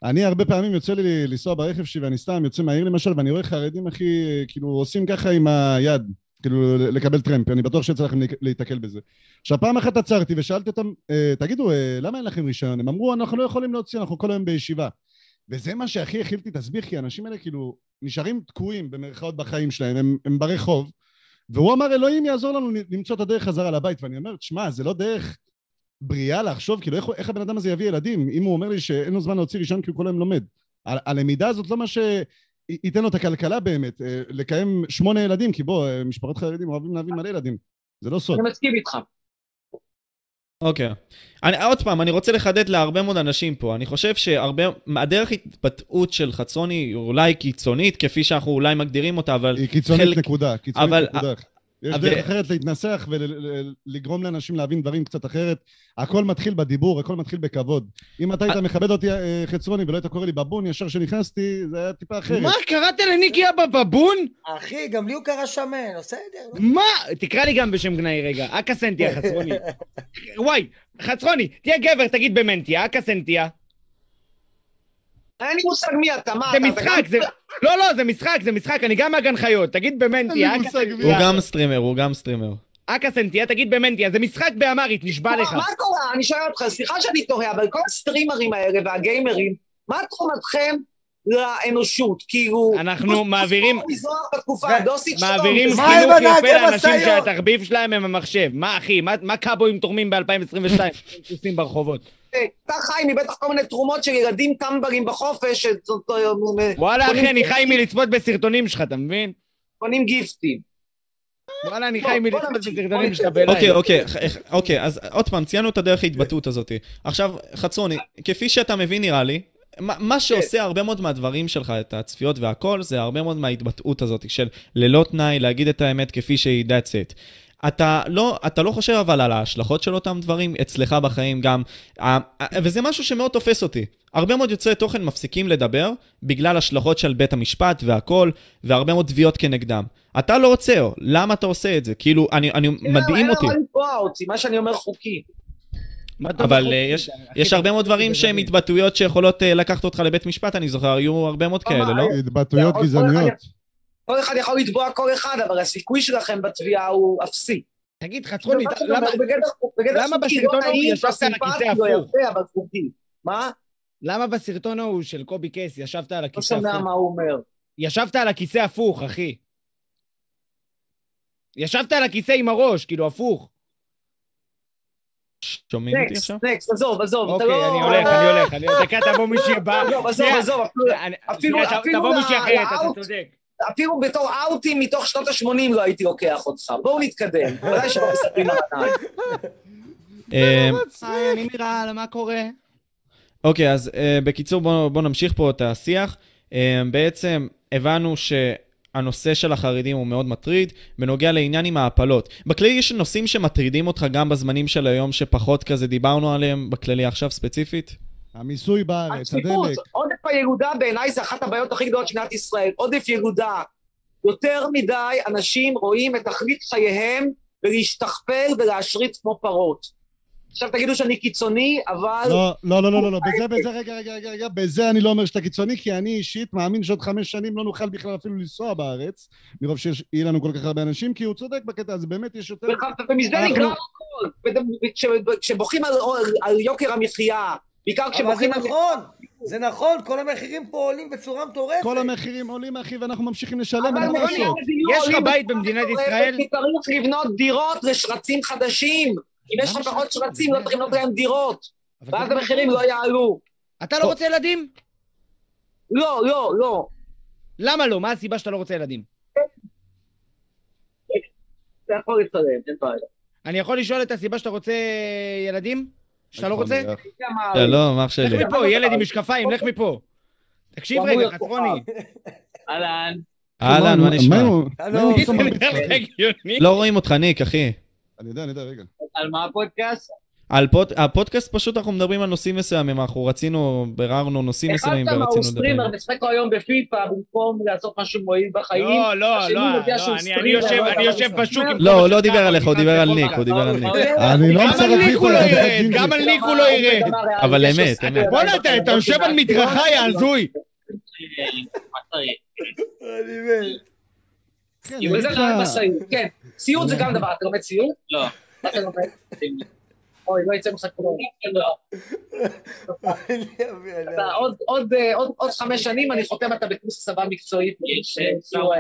אני הרבה פעמים יוצא לי לנסוע ברכב שלי ואני סתם יוצא מהעיר למשל ואני רואה חרדים אחי כאילו עושים ככה עם היד כאילו לקבל טרמפ אני בטוח שיצא לכם להיתקל בזה. עכשיו פעם אחת עצרתי ושאלתי אותם "אה, תגידו אה, למה אין לכם רישיון הם אמרו אנחנו לא יכולים להוציא אנחנו כל היום בישיבה וזה מה שהכי הכיל אותי תסביר כי האנשים האלה כאילו נשארים תקועים במרכאות בחיים שלהם הם, הם ברחוב והוא אמר אלוהים יעזור לנו למצוא את הדרך חזרה לבית ואני אומר תשמע זה לא דרך בריאה לחשוב, כאילו איך, איך הבן אדם הזה יביא ילדים, אם הוא אומר לי שאין לו זמן להוציא רישיון כי הוא כל היום לומד. הלמידה הזאת לא מה שייתן לו את הכלכלה באמת, אה, לקיים שמונה ילדים, כי בוא, אה, משפחות חרדים אוהבים להביא מלא ילדים, זה לא סוד. אני מסכים איתך. אוקיי. אני, עוד פעם, אני רוצה לחדד להרבה מאוד אנשים פה. אני חושב שהרבה, הדרך התבטאות של חצרוני היא אולי קיצונית, כפי שאנחנו אולי מגדירים אותה, אבל היא קיצונית חלק- נקודה, קיצונית אבל- נקודה. יש דרך אחרת להתנסח ולגרום לאנשים להבין דברים קצת אחרת. הכל מתחיל בדיבור, הכל מתחיל בכבוד. אם אתה היית מכבד אותי אה, חצרוני ולא היית קורא לי בבון ישר כשנכנסתי, זה היה טיפה אחרת. מה, קראת לניקי אבא בבון? אחי, גם לי הוא קרא שמן, בסדר. מה? תקרא לי גם בשם גנאי רגע. אקה סנטיה, חצרוני. [LAUGHS] וואי, חצרוני, תהיה גבר, תגיד במנטיה, אקה סנטיה. אין לי מושג מי אתה, מה זה אתה? משחק, זה... לא, לא, זה משחק, זה משחק, אני גם מהגן חיות. תגיד במנטיה, אין לי אקה מושג מי. הוא. גם סטרימר, הוא גם סטרימר. אקה סנטיה, תגיד במנטיה, זה משחק באמרית, נשבע לך. מה קורה? אני שואל אותך, סליחה שאני תוהה, אבל כל הסטרימרים האלה והגיימרים, מה תרומתכם לאנושות? כאילו... אנחנו מעבירים-. מעבירים חינוך יפה לאנשים? שהתחביב שלהם הם המחשב. מה אחי, מה- מה קאבויים תורמים ב-2022? [LAUGHS] סוסים ברחובות. אתה חי מבטח כל מיני תרומות של ילדים טמברים בחופש, וואלה אחי, אני חי מלצפות בסרטונים שלך, אתה מבין? קונים גיפטים. וואלה, אני בוא, חי מלצפות בסרטונים שלך. בלייב. אוקיי, אוקיי, אוקיי, אז עוד פעם, ציינו את הדרך ההתבטאות הזאת. עכשיו, חצרוני, כפי שאתה מבין נראה לי, מה מה שעושה הרבה מאוד מהדברים שלך, את הצפיות והכל, זה הרבה מאוד מההתבטאות הזאת של ללא תנאי, להגיד את האמת כפי שהיא, that's it. אתה לא, אתה לא חושב אבל על ההשלכות של אותם דברים אצלך בחיים גם, אה, אה, וזה משהו שמאוד תופס אותי. הרבה מאוד יוצרי תוכן מפסיקים לדבר בגלל השלכות של בית המשפט והכל, והרבה מאוד תביעות כנגדם. אתה לא עוצר, למה אתה עושה את זה? כאילו, אני, אני מדהים אותי. אין מה לתבוע אותי, מה שאני אומר חוקי. אבל אה, יש, יש הרבה מאוד דברים שהם. התבטאויות שיכולות אה, לקחת אותך לבית משפט, אני זוכר, היו הרבה מאוד כאלה, לא? התבטאויות גזעניות. כל אחד יכול לתבוע כל אחד, אבל הסיכוי שלכם בתביעה הוא אפסי. תגיד, מה שאני למה- אומר, בגדר- בגדר למה בסרטון לא ההוא ישבת על הכיסא לא הפוך? מה? למה בסרטון ההוא של קובי קייס ישבת על לא הכיסא שומע הפוך? מה הוא אומר. ישבת על הכיסא הפוך, אחי. ישבת על הכיסא עם הראש, כאילו הפוך. שומעים אותי נקסט, עכשיו? נקסט, עזוב, עזוב. אתה אוקיי, לא- אני הולך, אני הולך, אני הולך. דקה, תבוא מישהי הבאה. עזוב, עזוב, עזוב, אפילו- תבוא מישהי אחרת, אתה. צודק. אפילו בתור אאוטים מתוך שנות ה-80 לא הייתי לוקח אותך. בואו נתקדם. בוודאי שלא מסתכלים על עניים. אה, היי, אני מירל, מה קורה? אוקיי, אז אה, בקיצור, בואו בוא נמשיך פה את השיח. אה, בעצם הבנו שהנושא של החרדים הוא מאוד מטריד, בנוגע לעניין עם ההפלות. בכללי יש נושאים שמטרידים אותך גם בזמנים של היום, שפחות כזה דיברנו עליהם, בכללי עכשיו ספציפית? המיסוי בארץ, הדלק. עודף הילודה בעיניי זה אחת הבעיות הכי גדולות של מדינת ישראל. עודף ילודה. יותר מדי אנשים רואים את תכלית חייהם ולהשתכפל ולהשריץ כמו פרות. עכשיו תגידו שאני קיצוני, אבל... לא, לא, לא, לא, לא, לא, בזה, בזה, רגע, רגע, רגע, רגע, בזה אני לא אומר שאתה קיצוני, כי אני אישית מאמין שעוד חמש שנים לא נוכל בכלל אפילו לנסוע בארץ, מרוב שיהיה לנו כל כך הרבה אנשים, כי הוא צודק בקטע הזה, באמת יש יותר... ומזה נגרם הכל. כשבוכים על, על יוקר המחיה, בעיקר אבל זה. נכון, זה נכון, כל המחירים פה עולים בצורה מטורפת. כל המחירים עולים, אחי, ואנחנו ממשיכים לשלם, אבל אין מה לעשות. יש לך בית במדינת ישראל? כי צריך לבנות דירות לשרצים חדשים. אם יש לך פחות שרצים, לא צריך לבנות להם דירות. ואז זה- המחירים לא יעלו. אתה לא רוצה ילדים? לא, לא, לא. למה לא? מה הסיבה שאתה לא רוצה ילדים? אתה יכול לצלם, אין בעיה. אני יכול לשאול את הסיבה שאתה רוצה ילדים? שאתה לא רוצה? שלום, אח לך שלי. מפה, ילד עם משקפיים, לך מפה. תקשיב רגע, חצרוני. אהלן. אהלן, מה נשמע? לך? לך? [LAUGHS] לא רואים אותך, ניק, אחי. אני יודע, אני יודע, רגע. על מה הפודקאסט? על פוד... הפודקאסט פשוט אנחנו מדברים על נושאים מסוימים, אנחנו רצינו, ביררנו נושאים אחד מסוימים כמה הוא ורצינו לדבר. סטרימר, משחק היום בפיפא במקום לעשות משהו מועיל בחיים. לא, לא, לא, לא, אני- יושב- לא אני יושב בשוק עם לא, הוא לא דיבר כמה, עליך, הוא דיבר על ניק. הוא דיבר על ניק. אני לא גם משחק על ניק הוא לא פיפא, ירד. גם על ניק הוא לא ירד. אבל אמת, אמת. בואנה, אתה- יושב על מדרכה, יא הזוי. אני מת. כן. סיוט זה גם דבר, אתה לומד סיוט? לא. מה אתה לומד? אוי, לא יצא ממך כלום. עוד- אה, עוד- עוד חמש שנים אני חותם אתה בקורס צבא מקצועית. סיוע.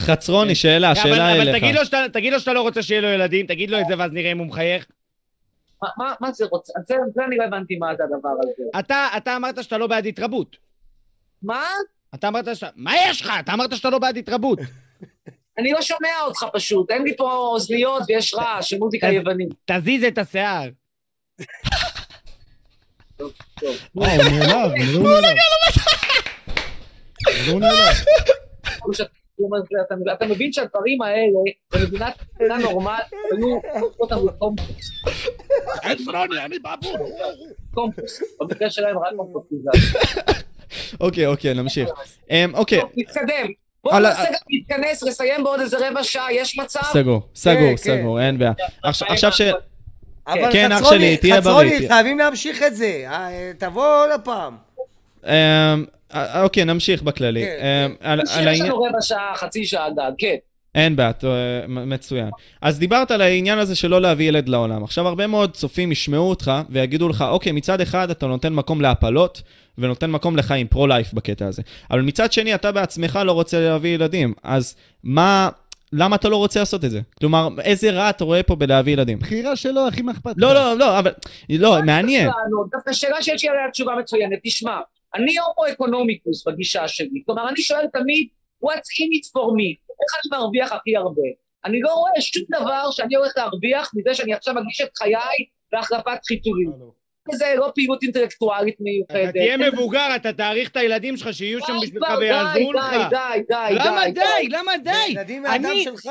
חצרוני, שאלה, אבל- שאלה אבל אליך. תגיד לו שאתה- תגיד לו שאתה לא רוצה שיהיה לו ילדים, תגיד לו את זה ואז נראה אם הוא מחייך. מה- זה רוצה? זה זה אני לא הבנתי מה זה הדבר הזה. אתה אתה אמרת שאתה לא בעד התרבות. מה? אתה אמרת שאתה... מה יש לך? אתה אמרת שאתה לא בעד התרבות. [LAUGHS] אני לא שומע אותך פשוט, אין לי פה אוזניות ויש רעש של מוזיקה יוונית. תזיז את השיער. וואו, הוא נעלב, הוא נעלב. הוא נעלב. אתה- אתה מבין שהדברים האלה, במדינת מדינה נורמלית, היו הופכות אותם לקומפוס. קומפוס. במקרה שלהם רק קומפוס. אוקיי, אוקיי, נמשיך. אמ, אוקיי, טוב, נתקדם. בואו נעשה גם להתכנס, לסיים בעוד איזה רבע שעה, יש מצב? סגור, סגור, כן. סגור, אין בעיה. עכשיו ש... אבל כן, אח חצרוני, שלי, תהיה חצרוני, בריא, תהיה- חייבים להמשיך את זה. אה, תבוא עוד פעם. אמ, אה, אוקיי, נמשיך בכללי. כן, אמ, על יש לנו רבע שעה, חצי שעה גג, כן. אין בעיה, מצוין. אז דיברת על העניין הזה של לא להביא ילד לעולם. עכשיו, הרבה מאוד צופים ישמעו אותך ויגידו לך, אוקיי, מצד אחד אתה נותן מקום להפלות, ונותן מקום לחיים, פרו-לייף בקטע הזה. אבל מצד שני, אתה בעצמך לא רוצה להביא ילדים. אז מה... למה אתה לא רוצה לעשות את זה? כלומר, איזה רע אתה רואה פה בלהביא ילדים? בחירה שלו, אחי, מה אכפת? לא? לא, לא, אבל... לא, מעניין. לענות. דווקא שאלה שיש לי עליה תשובה מצוינת. תשמע, אני הומו-אקונומיקוס בגישה שלי. כלומר, אני שואל תמיד, what's in it for me? איך אני מרוויח הכי הרבה? אני לא רואה שום דבר שאני הולך להרוויח מזה שאני עכשיו מגיש את חיי להחלפת חיתולים. זה לא פעילות אינטלקטואלית מיוחדת. אתה תהיה מבוגר, אתה תעריך את הילדים שלך, שיהיו שם די בשבילך ויעזרו די, לך. די, די, די, למה די, די? למה די? ילדים מהדם אני- שלך.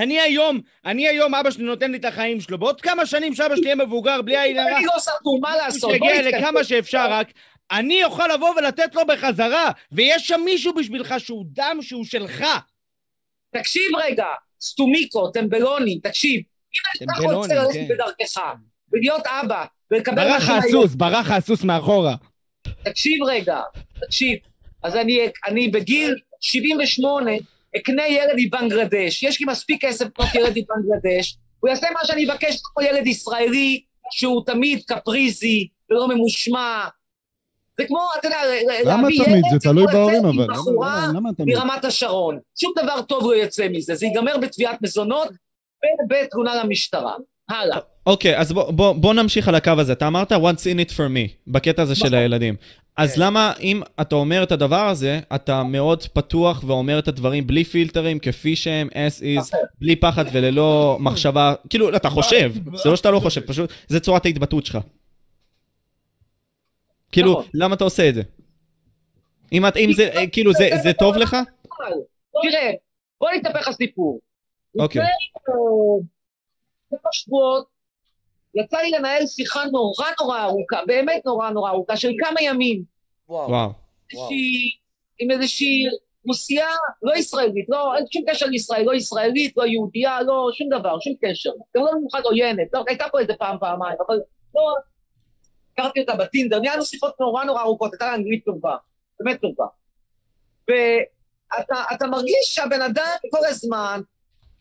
אני היום, אני היום, אבא שלי נותן לי את החיים שלו. בעוד כמה שנים שאבא שלי יהיה מבוגר, בלי הרע, אני לא סתום, מה לעשות? שיגיע. לכמה שאפשר רק, אני אוכל לבוא ולתת לו בחזרה, ויש שם מישהו בשבילך שהוא דם שהוא שלך. תקשיב רגע, סטומיקו, טמבלוני, תקשיב. אם אתה רוצה ללכת כן. בדרכך, ולהיות אבא, ולקבל ברח הסוס, ברח הסוס מאחורה. תקשיב רגע, תקשיב. אז אני, אני בגיל 78 אקנה ילד מבנגלדש. יש לי מספיק כסף לקנות ילד מבנגלדש. הוא יעשה מה שאני אבקש, כמו ילד ישראלי שהוא תמיד קפריזי ולא ממושמע. זה כמו, אתה יודע, למה להביא תמיד? ילד זה תלוי בהורים, אבל. עם בחורה למה- למה תמיד? מרמת השרון. שום דבר טוב לא יצא מזה, זה ייגמר בתביעת מזונות ובתלונה למשטרה. הלאה. אוקיי, אז בוא, בוא, בוא נמשיך על הקו הזה. אתה אמרת what's in it for me, בקטע הזה של נכון. הילדים. אז כן. למה אם אתה אומר את הדבר הזה, אתה מאוד פתוח ואומר את הדברים בלי פילטרים, כפי שהם, as is, נכון. בלי פחד וללא [LAUGHS] מחשבה, כאילו, אתה חושב, זה לא שאתה לא חושב, פשוט, זה צורת ההתבטאות שלך. כאילו, נכון. למה אתה עושה את זה? אם את- אם זה, אה, כאילו, זה- זה טוב לך? תראה, בוא אני אספר לך סיפור. אוקיי. לפני אה, כמה שבועות יצא לי לנהל שיחה נורא נורא ארוכה, באמת נורא נורא ארוכה, של כמה ימים, וואו. וואו. שהיא עם איזושהי אוכלוסייה לא ישראלית, לא, אין שום קשר לישראל, לא ישראלית, לא יהודייה, לא, שום דבר, שום קשר. גם לא במיוחד עוינת, לא, הייתה פה איזה פעם, פעמיים, אבל לא, הכרתי אותה בטינדר, ניהלנו שיחות נורא נורא ארוכות, הייתה לה אנגלית טובה, באמת טובה. ואתה אתה מרגיש שהבן אדם כל הזמן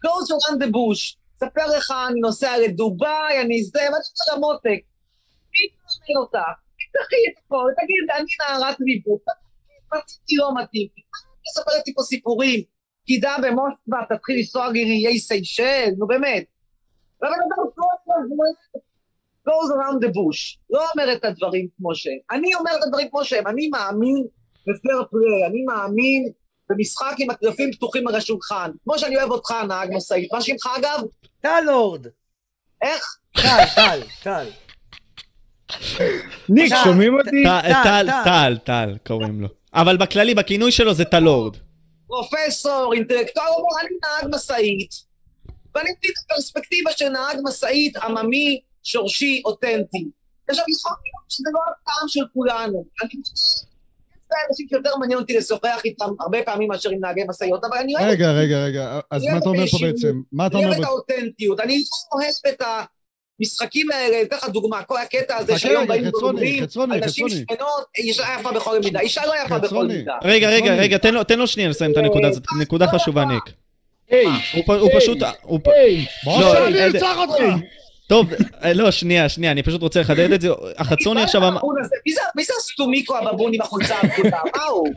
goes around the bush, ספר לך, אני נוסע לדובאי, אני זה, מה שאתה למותק. מי תזמין אותך? תקחי את הכל, תגיד, אני נערת ליבוד, מתאים לא מתאים. תספר לי פה סיפורים. פקידה במוסקבה, תתחיל לנסוע לאיי סיישל, נו באמת. והבן אדם goes around the bush, לא אומר את הדברים כמו שהם. אני אומר את הדברים כמו שהם, אני מאמין בפייר פליי, אני מאמין במשחק עם הקלפים פתוחים על השולחן. כמו שאני אוהב אותך, נהג משאית. מה שמך אגב? טל לורד. איך? טל, טל, טל. ניק, טל, שומעים טל, אותי? טל, טל, טל, טל. טל, טל, קוראים לו. אבל בכללי, בכינוי שלו זה טלורד. פרופסור, אינטלקטואל, אני נהג משאית, ואני מביא את הפרספקטיבה של נהג משאית עממי, שורשי, אותנטי. עכשיו, יכול להיות שזה לא הטעם של כולנו. אני מודה, יש אנשים שיותר מעניין אותי לשוחח איתם הרבה פעמים מאשר עם נהגי משאיות, אבל אני אוהב רגע, רגע, רגע, אז מה אתה אומר פה בעצם? מה אתה אני אומר אוהב את? האותנטיות, אני לא אוהב את המשחקים האלה, אתן לך דוגמה, כל הקטע הזה שהיום באים ואומרים חצרוני, על נשים חצרוני. שמנות, אישה יפה בכל מידה, אישה לא יפה בכל. מידה. רגע, רגע. רגע, תן לו- שנייה לסיים את הנקודה הזאת, נקודה חשובה, ניק. היי, הוא הוא פשוט... היי, לא, משה, אני אה, ארצח אותך! טוב, אה, לא, שנייה, שנייה, אני פשוט רוצה לחדד את זה. החצרוני עכשיו אמר... מי זה- מי זה הסטומיקו הבבון עם החולצה הכחולה? [LAUGHS] מה הוא?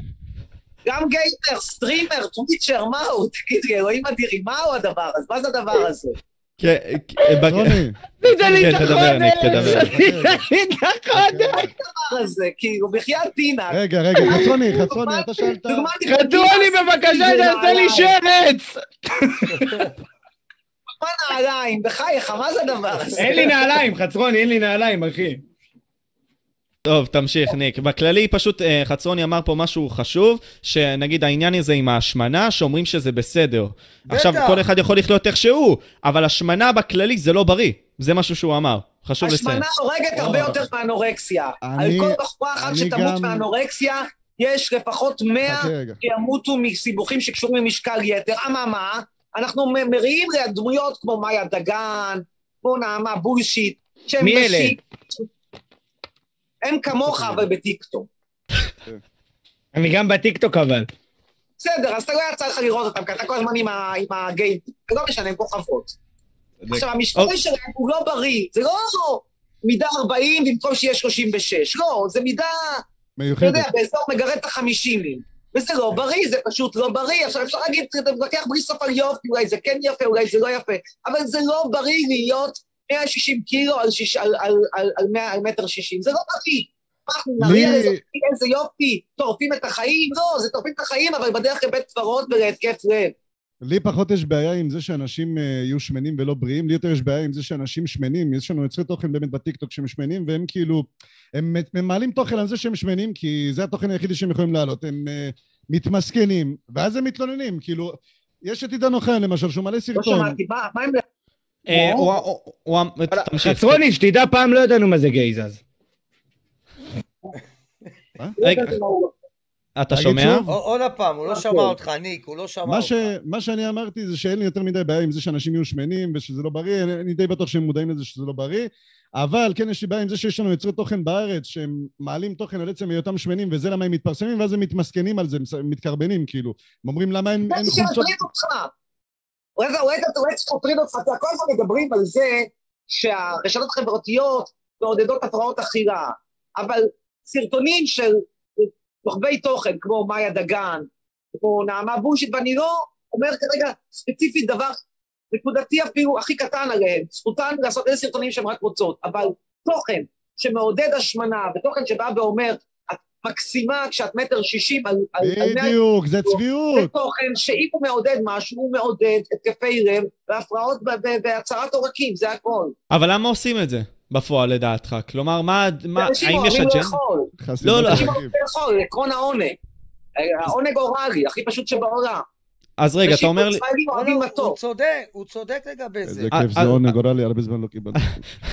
גם גיימר, סטרימר, טוויצ'ר, מה הוא? תגיד אלוהים אדירים, מה הוא הדבר הזה? מה זה הדבר הזה? כן, אה, תן לי כן, תדבר, ניק, תדבר. הדבר הזה, כאילו, בחייאת. רגע, רגע, חצרוני, חצרוני, אתה שאלת... חתרוני בבקשה, תעשה לי שרץ! [LAUGHS] [LAUGHS] מה נעליים? בחייך, מה זה הדבר הזה? אין לי נעליים, חצרוני, אין לי נעליים, אחי. טוב, תמשיך, ניק. בכללי, פשוט אה, חצרוני אמר פה משהו חשוב, שנגיד העניין הזה עם ההשמנה, שאומרים שזה בסדר. עכשיו, כל אחד יכול לחיות איך שהוא, אבל השמנה בכללי זה לא בריא. זה משהו שהוא אמר. חשוב לציין. השמנה הורגת הרבה יותר מאנורקסיה. על כל בחורה אחת שתמות גם- מאנורקסיה, יש לפחות 100 חכה רגע. שימותו מסיבוכים שקשורים למשקל יתר. אממה, אנחנו מריעים לדמויות כמו מאיה דגן, כמו נעמה בולשיט, שהם מי אלה? נשים- הם כמוך, אבל בטיקטוק. אני גם בטיקטוק אבל. בסדר, אז אתה לא יצא לך לראות אותם, כי אתה כל הזמן עם הגייט, לא משנה, הם כוכבות. עכשיו, המשקל אוקיי. שלהם הוא לא בריא, זה לא מידה 40 במקום שיהיה 36, לא, זה מידה, אתה מיוחדת. יודע, באזור מגרד את החמישימים. וזה לא בריא, זה פשוט לא בריא. עכשיו, אפשר להגיד, אתה מתווכח בלי סוף על יופי, אולי זה כן יפה, אולי זה לא יפה, אבל זה לא בריא להיות 160 קילו על, שיש, על, על, על, על, 100, על מטר 60, זה לא בריא. אנחנו איזה איזה יופי, טורפים את החיים? לא, זה טורפים את החיים, אבל בדרך לבית קברות ולהתקף לב. לי פחות יש בעיה עם זה שאנשים אה, יהיו שמנים ולא בריאים, לי יותר יש בעיה עם זה שאנשים שמנים, יש לנו יוצרי תוכן באמת בטיקטוק שהם שמנים, והם כאילו, הם, הם מעלים תוכן על זה שהם שמנים, כי זה התוכן היחידי שהם יכולים להעלות, הם אה, מתמסכנים, ואז הם מתלוננים, כאילו, יש את עידן אוחיון למשל, שהוא מעלה לא סרטון, שמעתי, מה, מה הם... אה, הוא- תמשיך. חצרוני, שתדע, פעם לא ידענו מה זה גייז רגע, אתה שומע? עוד הפעם, הוא לא שמע אותך, ניק, הוא לא שמע מה, אותך. ש, מה שאני אמרתי זה שאין לי יותר מדי בעיה עם זה שאנשים יהיו שמנים ושזה לא בריא, אני, די בטוח שהם מודעים לזה שזה לא בריא, אבל כן יש לי בעיה עם זה שיש לנו יוצרי תוכן בארץ שהם מעלים תוכן על עצם היותם שמנים וזה למה הם מתפרסמים ואז הם מתמסכנים על זה, מתקרבנים כאילו, הם אומרים למה אין, חולצות... רגע, רגע, רגע, שמטריד אותך, כל הזמן מדברים על זה שהרשתות החברתיות מעודדות הפרעות אכילה, אבל סרטונים של כוכבי תוכן, כמו מאיה דגן, כמו נעמה בושיט, ואני לא אומר כרגע ספציפית דבר נקודתי אפילו הכי קטן עליהם, זכותן לעשות איזה סרטונים שהן רק רוצות, אבל תוכן שמעודד השמנה, ותוכן שבא ואומר, את מקסימה כשאת מטר שישים על, על, על בדיוק, זה צביעות. זה תוכן שאם הוא מעודד משהו, הוא מעודד התקפי לב והפרעות בהצהרת עורקים, זה הכל. אבל למה עושים את זה בפועל לדעתך? כלומר, מה, מה, האם יש אוהבים אג'נדה? לא, לא. אנשים. אוהבים לאכול, עקרון העונג. העונג אוראלי, הכי פשוט שבעולם. אז רגע, אתה אומר לי... לא, לא, הוא. צודק, הוא צודק לגבי זה. איזה אה, כיף אה, זה עונג, אורלי, הרבה זמן לא קיבלתי.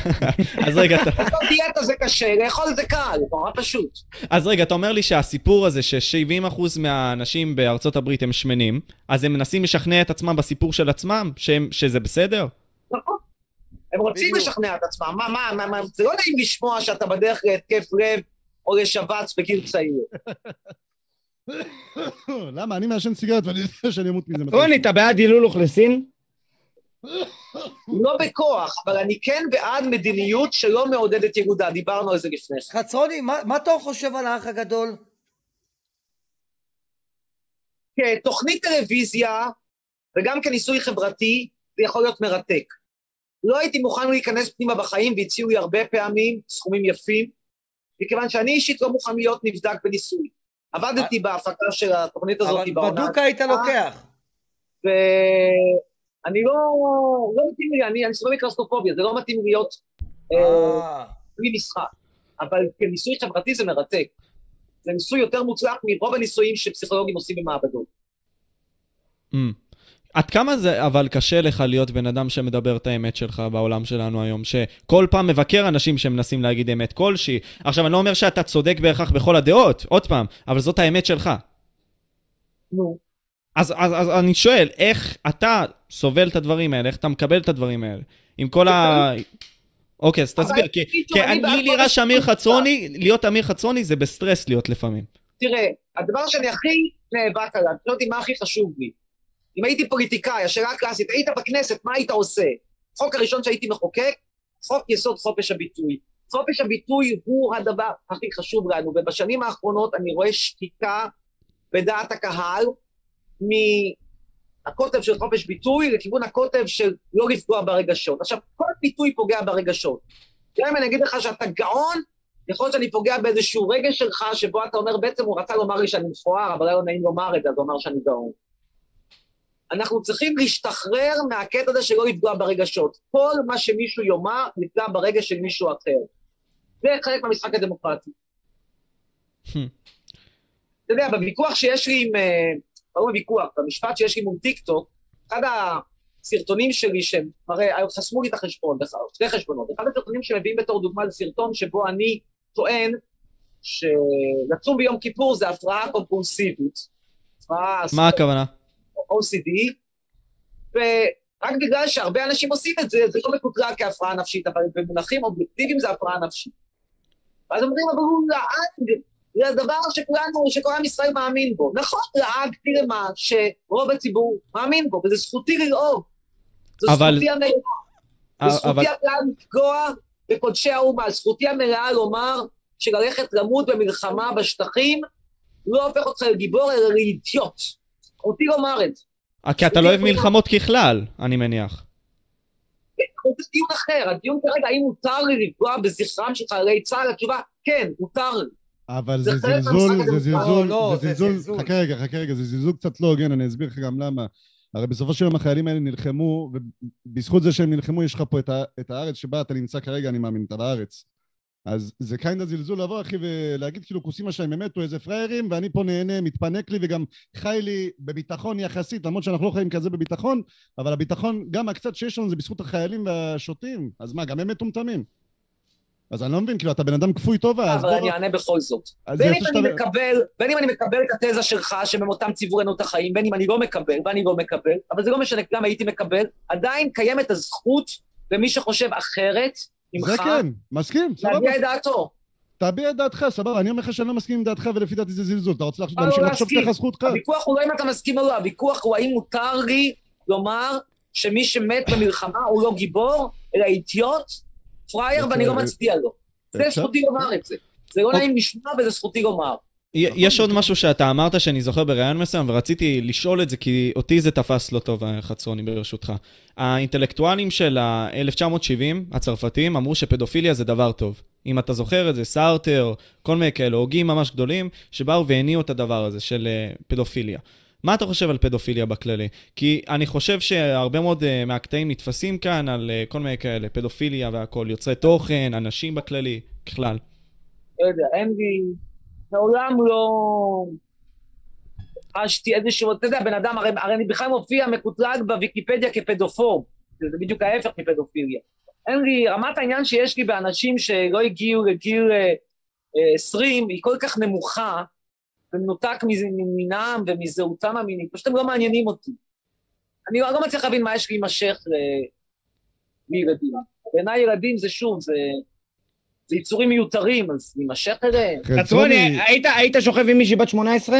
[LAUGHS] אז רגע, אתה... [LAUGHS] לעשות דיאטה זה קשה, לאכול זה קל, נורא פשוט. אז רגע, אתה אומר לי שהסיפור הזה ש-70% מהאנשים בארצות הברית הם שמנים, אז הם מנסים לשכנע את עצמם בסיפור של עצמם, שזה בסדר? נכון. הם רוצים בדיוק. לשכנע את עצמם, מה, מה, מה, מה, זה לא נעים לשמוע שאתה בדרך להתקף לב או לשבץ בגיל צעיר. [LAUGHS] למה? אני מעשן סיגרת ואני יודע שאני אמות מזה. רוני, אתה בעד דילול אוכלוסין? לא בכוח, אבל אני כן בעד מדיניות שלא מעודדת ילודה, דיברנו על זה לפני כן. חצרוני, מה מה אתה חושב על האח הגדול? כתוכנית טלוויזיה וגם כניסוי חברתי, זה יכול להיות מרתק. לא הייתי מוכן להיכנס פנימה בחיים והציעו לי הרבה פעמים סכומים יפים, מכיוון שאני אישית לא מוכן להיות נבדק בניסוי. עבדתי בהפקה של התוכנית הזאת אבל בעונה, בדוק היית לוקח. ואני לא, לא מתאים לי, אני, אני סובל מקרסטופוביה, זה לא מתאים לי להיות אה, אה, בלי משחק. אבל כניסוי חברתי זה מרתק. זה ניסוי יותר מוצלח מרוב הניסויים שפסיכולוגים עושים במעבדות. עד כמה זה אבל קשה לך להיות בן אדם שמדבר את האמת שלך בעולם שלנו היום, שכל פעם מבקר אנשים שמנסים להגיד אמת כלשהי. עכשיו, אני לא אומר שאתה צודק בהכרח בכל הדעות, עוד פעם, אבל זאת האמת שלך. נו. אז, אז, אז אני שואל, איך אתה סובל את הדברים האלה, איך אתה מקבל את הדברים האלה? עם כל ה... אוקיי, אז תסביר, כי, כי אני לי נראה שאמיר. חצרוני, להיות אמיר חצרוני זה בסטרס להיות לפעמים. תראה, הדבר שאני הכי נאבק עליו, שואל אותי מה הכי חשוב לי. אם הייתי פוליטיקאי, השאלה הקלאסית, היית בכנסת, מה היית עושה? החוק הראשון שהייתי מחוקק, חוק יסוד חופש הביטוי. חופש הביטוי הוא הדבר הכי חשוב לנו, ובשנים האחרונות אני רואה שתיקה בדעת הקהל מהקוטב של חופש ביטוי לכיוון הקוטב של לא לפגוע ברגשות. עכשיו, כל ביטוי פוגע ברגשות. גם אם אני אגיד לך שאתה גאון, יכול להיות שאני פוגע באיזשהו רגש שלך, שבו אתה אומר, בעצם הוא רצה לומר לי שאני מכוער, אבל היה לו נעים לומר את זה, אז הוא אמר שאני גאון. אנחנו צריכים להשתחרר מהקטע הזה של לא לפגוע ברגשות. כל מה שמישהו יאמר, נפגע ברגש של מישהו אחר. זה חלק מהמשחק הדמוקרטי. אתה יודע, בוויכוח שיש לי עם... לא בוויכוח, במשפט שיש לי מול טיקטוק, אחד הסרטונים שלי שהם, הרי חסמו לי את החשבון, שתי חשבונות, אחד הסרטונים שמביאים בתור דוגמה זה סרטון שבו אני טוען שלצום ביום כיפור זה הפרעה קומפולסיבית. מה הכוונה? OCD, ורק בגלל שהרבה אנשים עושים את זה, זה לא מקוטלג כהפרעה נפשית, אבל במונחים אובייקטיביים זה הפרעה נפשית. ואז אומרים, אבל הוא לעג, זה הדבר שכולנו, שכל עם ישראל מאמין בו. נכון, לעגתי למה שרוב הציבור מאמין בו, וזו זכותי ללעוג. זו אבל- זכותי המלאה. אבל- זכותי המלאה לפגוע בקודשי האומה, זכותי המלאה לומר שללכת למות במלחמה בשטחים לא הופך אותך לגיבור, אלא לאידיוט. זכותי לומר את זה. כי אתה לא אוהב מלחמות ככלל, אני מניח. אבל זה דיון אחר, הדיון כרגע, האם מותר לי לפגוע בזכרם של חיילי צה"ל? התשובה, כן, מותר לי. אבל זה זה זלזול, מהמשחק זה הדמוקרטי. זלזול, לא, זה זה זלזול, זלזול. חכה רגע, חכה רגע, זה זלזול קצת לא הוגן, אני אסביר לך גם למה. הרי בסופו של יום החיילים האלה נלחמו, ובזכות זה שהם נלחמו, יש לך פה את, ה, את הארץ שבה אתה נמצא כרגע, אני מאמין, אתה בארץ. אז זה קיינדה זלזול לבוא, אחי, ולהגיד כאילו כוסים השם, הם מתו איזה פראיירים, ואני פה נהנה, מתפנק לי, וגם חי לי בביטחון יחסית, למרות שאנחנו לא חיים כזה בביטחון, אבל הביטחון, גם הקצת שיש לנו זה בזכות החיילים והשוטרים. אז מה, גם הם מטומטמים. אז אני לא מבין, כאילו, אתה בן אדם כפוי טובה, אבל בוא... אני אענה בכל זאת. בין אם שאתה- אני מקבל, בין אם אני מקבל את התזה שלך שבמותם ציוו לנו את החיים, בין אם אני לא מקבל, ואני לא מקבל, אבל זה לא משנה למה הייתי מקבל, עדיין קיימת הזכות למי שחושב אחרת זה כן, מסכים, סבבה. להביע את דעתו. תביע את דעתך, סבבה, אני אומר לך שאני לא מסכים עם דעתך ולפי דעתי זה זלזול, אתה רוצה להמשיך לחשוב. ככה זכותך? הוויכוח הוא לא אם אתה מסכים או לא, הוויכוח הוא האם מותר לי לומר שמי שמת במלחמה הוא לא גיבור, אלא אידיוט, פראייר, ואני לא מצדיע לו. זה? זכותי לומר את זה. זה לא נעים לשמוע וזה זכותי לומר. י- יש עוד משהו שאתה אמרת שאני זוכר בראיון מסוים, ורציתי לשאול את זה, כי אותי זה תפס לא טוב, חצרוני, ברשותך. האינטלקטואלים של ה-1970, הצרפתים, אמרו שפדופיליה זה דבר טוב. אם אתה זוכר את זה, סארטר, כל מיני כאלה, הוגים ממש גדולים, שבאו והניעו את הדבר הזה של אה, פדופיליה. מה אתה חושב על פדופיליה בכללי? כי אני חושב שהרבה מאוד אה, מהקטעים נתפסים כאן על אה, כל מיני כאלה, פדופיליה והכול, יוצרי תוכן, אנשים בכללי, בכלל. לא יודע, אין לי... מעולם לא חשתי איזשהו... אתה יודע, בן אדם, הרי, הרי אני בכלל מופיע מקוטלג בוויקיפדיה כפדופוב. זה בדיוק ההפך מפדופיליה. אין לי... רמת העניין שיש לי באנשים שלא הגיעו לגיל אה, אה, 20 היא כל כך נמוכה, ומנותק ממינם ומזהותם המינית, פשוט הם לא מעניינים אותי. אני לא, לא מצליח להבין מה יש להימשך ל- לילדים. בעיניי ילדים זה שוב, זה... זה יצורים מיותרים, אז להימשך אליהם. חצרוני, היית- היית שוכב עם מישהי בת 18?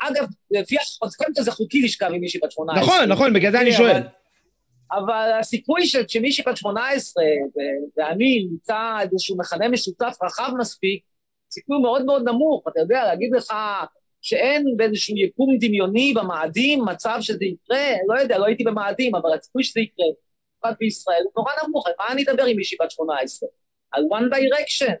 אגב, לפי החוק, קודם כל זה חוקי לשכב עם מישהי בת 18. נכון, נכון, בגלל זה אני כן, שואל. אבל- אבל הסיכוי של- שמישהי בת 18 ו- ואני נמצא איזשהו מכנה משותף רחב מספיק, סיכוי מאוד מאוד נמוך. אתה יודע, להגיד לך שאין באיזשהו יקום דמיוני במאדים מצב שזה יקרה, לא יודע, לא הייתי במאדים, אבל הסיכוי שזה יקרה, במיוחד בישראל, הוא נורא נמוך. על מה אני אדבר עם מישהי בת 18? על one direction.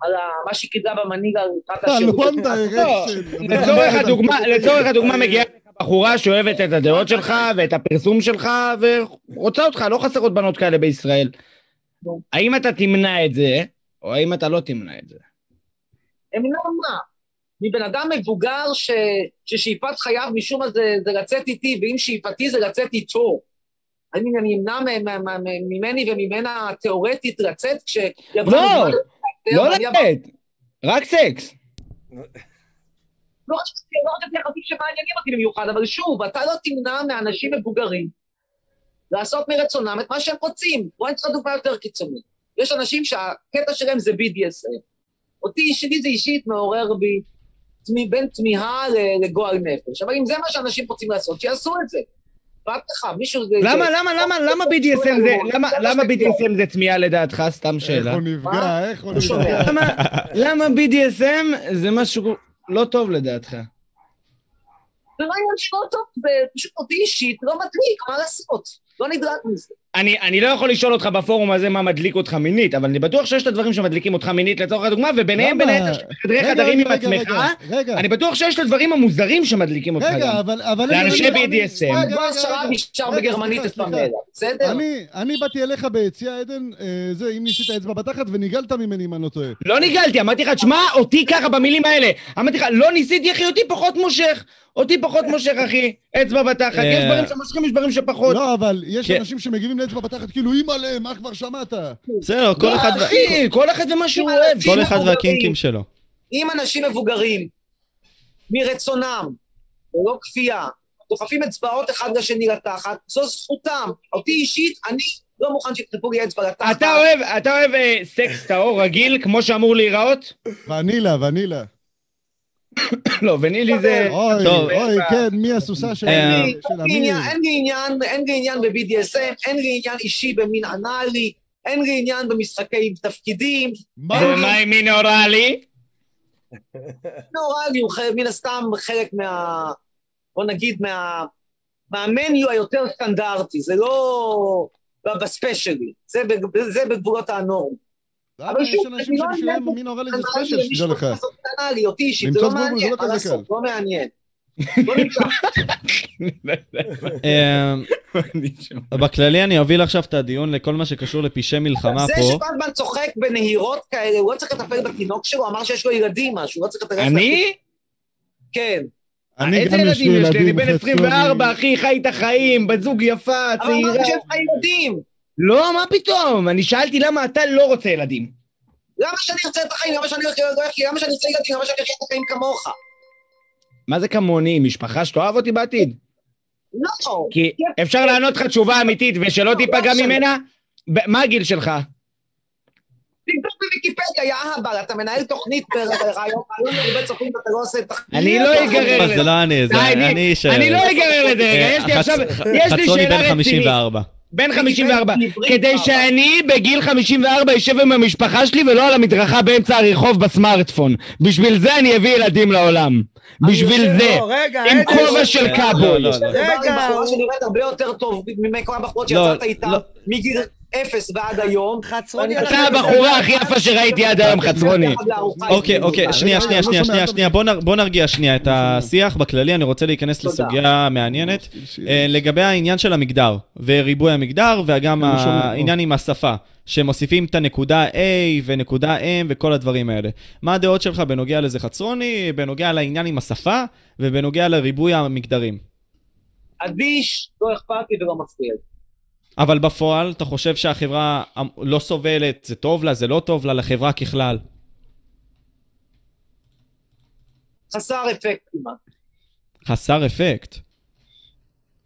על מה שהיא קיבלה במנהיג על על השירות. one direction. לצורך הדוגמה, לצורך הדוגמה מגיעה בחורה שאוהבת את הדעות שלך ואת הפרסום שלך ורוצה אותך, לא חסרות בנות כאלה בישראל. האם אתה תמנע את זה, או האם אתה לא תמנע את זה? אמנע מה? מבן אדם מבוגר ש... ששאיפת חייו משום מה זה, זה לצאת איתי, ואם שאיפתי זה לצאת איתו. האם אני אמנע ממני וממנה תיאורטית לצאת כשיבוא לא, לא לצאת, רק סקס. לא רק לא רק יחסים שמעניינים אותי במיוחד, אבל שוב, אתה לא תמנע מאנשים מבוגרים לעשות מרצונם את מה שהם רוצים. בוא לך דוגמה יותר קיצונית. יש אנשים שהקטע שלהם זה BDSM. אותי, שלי זה אישית מעורר בי בין תמיהה לגועל נפש. אבל אם זה מה שאנשים רוצים לעשות, שיעשו את זה. למה, למה, למה, למה BDSM זה, למה, למה BDSM זה תמיהה לדעתך? סתם איך שאלה. הוא נפגע, איך הוא. נפגע. למה, למה BDSM זה משהו לא טוב לדעתך? זה לא עניין שלא טוב, זה פשוט אותי אישית לא מדליק, מה לעשות? לא נדלק מזה. אני, אני לא יכול לשאול אותך בפורום הזה מה מדליק אותך מינית, אבל אני בטוח שיש את הדברים שמדליקים אותך מינית לצורך הדוגמה, וביניהם בין? היתר חדרי רגע, חדרים עם עצמך. רגע, רגע, אני בטוח שיש את הדברים המוזרים שמדליקים אותך רגע, גם. אבל... אבל לאנשי BDSM. רגע, רגע, בועז שרעב רגע. נשאר רגע, בגרמנית. לילה, בסדר? אני, אני באתי אליך ביציע עדן, אה, זה, אם ניסית אצבע בתחת ונגלת ממני אם אני לא טועה. לא ניגלתי, אמרתי לך, תשמע, אותי ככה במילים האלה. אמרתי לך, לא ניסיתי, אחי, אותי פחות מושך. אותי פחות מושך, אחי. אצבע בתחת. אה. יש דברים שמושכים, יש דברים שפחות. לא, אבל יש כן. אנשים שמגיבים לאצבע בתחת כאילו, אימא'לה, מה כבר שמעת? בסדר, כל לא, אחד... אחי, כל אחד ומה שהוא אוהב. כל אחד. והקינקים שלו. אם אנשים מבוגרים, מרצונם, ולא כפייה, דוחפים אצבעות אחד לשני לתחת, זו זכותם. אותי אישית, אני לא מוכן שידחפו לי אצבע לתחת. אתה אוהב, אתה אוהב אה, סקס טהור רגיל, כמו שאמור להיראות? ונילה, ונילה. לא, ונילי זה... אוי. אוי, כן, מי הסוסה של אה, אין לי- עניין- אמיר? אין לי עניין, אין לי עניין ב-BDSM, אין לי עניין אישי במין אנאלי, אין לי עניין במשחקי תפקידים. מה? ומה עם מין אוראלי? נורא לי, הוא מן הסתם חלק מה... בוא נגיד מה... מהמניו היותר סטנדרטי, זה לא ב- בספיישלי, זה בגבולות הנורם. אבל יש אנשים שבשבילם מין אורלי זה ספיישל, שתדע לך. אותי אישית, זה לא זה מעניין, לא מה כזה לעשות, לא מעניין. [LAUGHS] לא. אה, [LAUGHS] בכללי אני אוביל עכשיו את הדיון לכל מה שקשור לפשעי מלחמה זה פה. שכל הזמן צוחק בנהירות כאלה, הוא לא צריך לטפל בתינוק שלו, אמר שיש לו ילדים משהו, לא צריך לטפל... אני? כן. אני איזה גם יש לי ילדים יש לי? אני בן חצי 24, אחי, חי את החיים, בת זוג יפה, אבל צעירה. אמרתי שיש לך ילדים. לא, מה פתאום? אני שאלתי למה אתה לא רוצה ילדים. למה שאני ארצה את החיים? למה שאני ארצה למה שאני ארצה ילדים? למה שאני ארצה את החיים כמוך? מה זה כמוני? משפחה שתאהב אותי בעתיד? לא. כי אפשר לענות לך תשובה אמיתית ושלא תיפגע לא, ממנה? ב- מה הגיל שלך? תבדוק בוויקיפדיה, יא אהבל, אתה מנהל תוכנית ברעיון, רעיון הרבה צופים ואתה לא עושה את אני לא אגרר זה לזה. לא אני, זה אני ש... אני לא אגרר לזה, רגע, אה, יש לי עכשיו, יש לי שאלה בן רצינית. 54. בן 54. עברית כדי. שאני בגיל 54 אשב עם המשפחה שלי ולא על המדרכה באמצע הרחוב בסמארטפון. בשביל זה אני אביא ילדים לעולם. בשביל זה. לא, עם כובע של קאבוי. לא, לא. רגע, בחורה הוא- שנראית הרבה יותר טוב מכל הבחורות שיצאת איתן. מגיל אפס ועד היום. חצרוני, אתה הבחורה הכי יפה שראיתי עד היום, חצרוני. אוקיי, אוקיי, שנייה, שנייה, שנייה, שנייה, שנייה, בוא נר- בוא נרגיע שנייה את השיח בכללי, אני רוצה להיכנס. לסוגיה מעניינת. אה, לגבי העניין של המגדר, וריבוי המגדר, וגם שומע, העניין עם השפה, שמוסיפים את הנקודה A ונקודה M וכל הדברים האלה. מה הדעות שלך בנוגע לזה חצרוני, בנוגע לעניין עם השפה, ובנוגע לריבוי המגדרים? אדיש, לא אכפת לי ולא מפריע. לי. אבל בפועל, אתה חושב שהחברה לא סובלת, זה טוב לה, זה לא טוב לה, לחברה ככלל? חסר אפקט כמעט. חסר אפקט.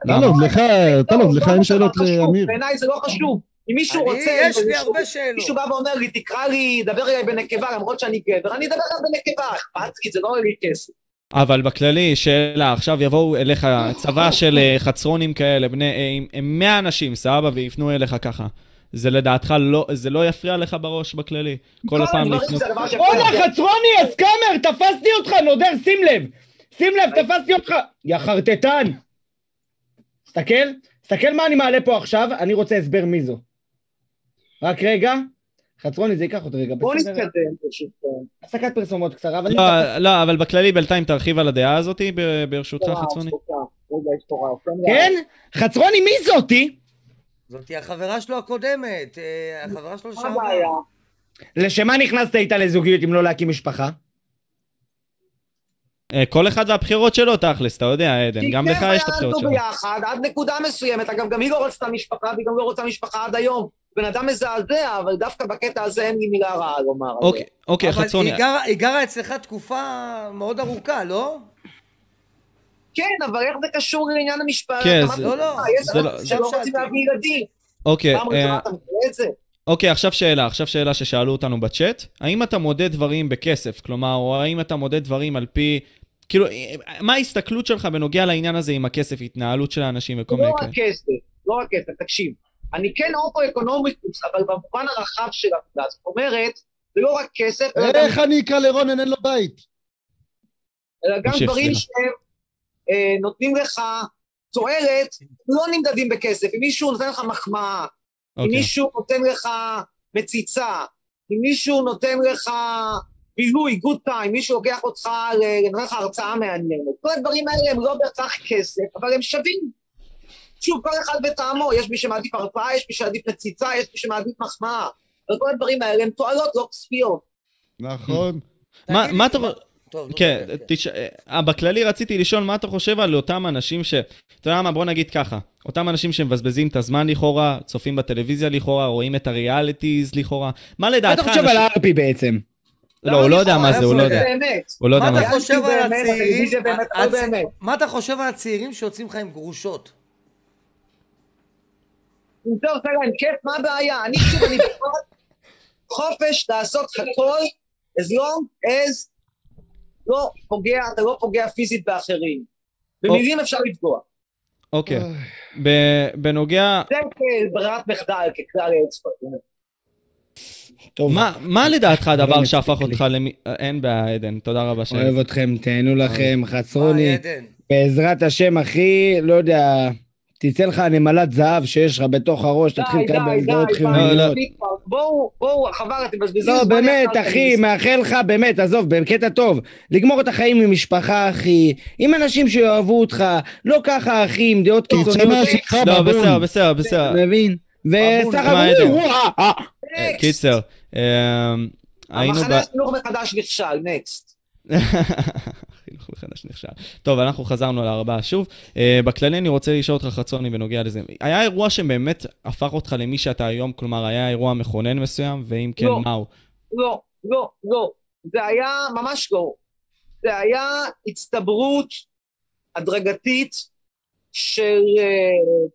טלוב, לך, טלוב, לך לא, אין לא שאלות לאמיר. בעיניי זה לא חשוב. אם מישהו רוצה... יש לי הרבה שאלות. מישהו בא ואומר לי, תקרא לי, דבר אליי בנקבה, למרות שאני גבר, אני אדבר גם בנקבה, אכפת לי, זה לא עולה לי כסף. אבל בכללי, שאלה, עכשיו יבואו אליך צבא של אה, חצרונים כאלה, בני, אה, עם- עם 100 אנשים, סבבה, ויפנו אליך ככה. זה לדעתך לא, זה לא יפריע לך בראש בכללי? כל הפעם הדברים לפנות... בואנה. חצרוני, הסקאמר, תפסתי אותך, נודר, שים לב. שים לב, תפסתי אותך. יא חרטטן. תסתכל, תסתכל מה אני מעלה פה עכשיו, אני רוצה הסבר מי זו. רק רגע. חצרוני, זה ייקח אותי רגע. בוא? נתקדם פשוט. הפסקת פרסומות קצרה, אבל... לא, לא, אבל בכללי בינתיים תרחיב על הדעה הזאת, ברשותך, חצרוני. רגע, יש. כן? חצרוני, מי זאתי? זאתי החברה שלו הקודמת, אה, החברה שלו. הבעיה? לשם מה נכנסת איתה לזוגיות אם לא להקים משפחה? אה, כל אחד והבחירות שלו, תכלס, אתה יודע, עדן. גם לך יש את הבחירות שלו. שלו. ביחד עד נקודה מסוימת. אגב, גם היא לא רצתה משפחה, והיא גם לא רוצה משפחה עד היום. בן אדם מזעזע, אבל דווקא בקטע הזה אין לי מילה רעה לומר. אוקיי, אוקיי, אבל חצרוני. היא גרה- היא גרה אצלך תקופה מאוד ארוכה, לא? כן, אבל איך זה קשור לעניין המשפחה? כן, זה- לא, לא, משפחה? יש זה לא- אנשים שלא רוצים. להביא ילדים. אוקיי, פעם אה, ראשונה אתה מכיר את זה? אוקיי, עכשיו שאלה, עכשיו שאלה ששאלו אותנו בצ'אט. האם אתה מודד דברים בכסף? כלומר, או האם אתה מודד דברים על פי... כאילו, אה, מה ההסתכלות שלך בנוגע לעניין הזה עם הכסף, התנהלות של האנשים וכל מיני לא כאלה? רק כסף, לא רק כסף, תקשיב. אני כן הומו-אקונומיקוס, אבל במובן הרחב של המילה. זאת אומרת, זה לא רק כסף, אלא גם איך אני אקרא לרונן אין לו בית? אלא גם דברים. שהם אה, נותנים לך תועלת, לא נמדדים בכסף. אם מישהו נותן לך מחמאה, אם אוקיי. מישהו נותן לך מציצה, אם מישהו נותן לך בילוי, good time, מישהו לוקח אותך, נותן לך הרצאה מעניינת. כל הדברים האלה הם לא בהכרח כסף, אבל הם שווים. שוב, כל אחד בטעמו, יש מי שמעדיף הרצאה, יש מי שמעדיף מציצה, יש מי שמעדיף מחמאה. אבל כל הדברים האלה הם תועלות לא כספיות. נכון. מה מה אתה... מה- טוב, נו, כן, דבר, תש... אה, בכללי רציתי לשאול מה אתה חושב על אותם אנשים ש... אתה יודע מה, בוא נגיד ככה, אותם אנשים שמבזבזים את הזמן לכאורה, צופים בטלוויזיה לכאורה, רואים את הריאליטיז לכאורה, מה מה לדעתך... אתה חושב על הארפי בעצם? לא, הוא לא יודע מה זה, הוא לא יודע. הוא לא יודע מה מה אתה זה. לא. מה אתה חושב על הצעירים שיוצאים לך עם גרושות? אם זה עושה להם כיף, מה הבעיה? אני שוב, אני בעד חופש לעשות הכל, as long as לא פוגע, אתה לא פוגע פיזית באחרים. במילים אפשר לפגוע. אוקיי. ב- בנוגע... זה כברירת מחדל, ככלל אצבע. טוב, מה- מה לדעתך הדבר שהפך. אותך למי... אין בעיה, עדן, תודה רבה ש... אוהב אתכם, תהנו לכם, מה, חצרוני. עדן? בעזרת השם, אחי, לא יודע, תצא לך נמלת זהב שיש לך בתוך הראש, תתחיל לקבל די, דעות די, חיוביות. די, בואו, בואו, חבל, אתם מבזבזים לא, באמת, אחי. מאחל לך, באמת, עזוב, בקטע טוב. לגמור את החיים עם משפחה, אחי, עם אנשים שאוהבו אותך, לא ככה, אחי, עם דעות תצא קיצוניות. מהשיחה, לא. בסדר, בסדר, בסדר. מבין? וסך הכל, אה, אה. קיצר, אה, היינו ב... המחנה החינוך מחדש נכשל, נקסט. חינוך מחדש נכשל. טוב, אנחנו חזרנו לארבעה שוב. Uh, בכללי אני רוצה לשאול אותך חצוני בנוגע לזה. היה אירוע שבאמת הפך אותך למי שאתה היום? כלומר, היה אירוע מכונן מסוים? ואם כן, לא. מהו? לא, לא, לא. זה היה ממש לא. זה היה הצטברות הדרגתית של אה,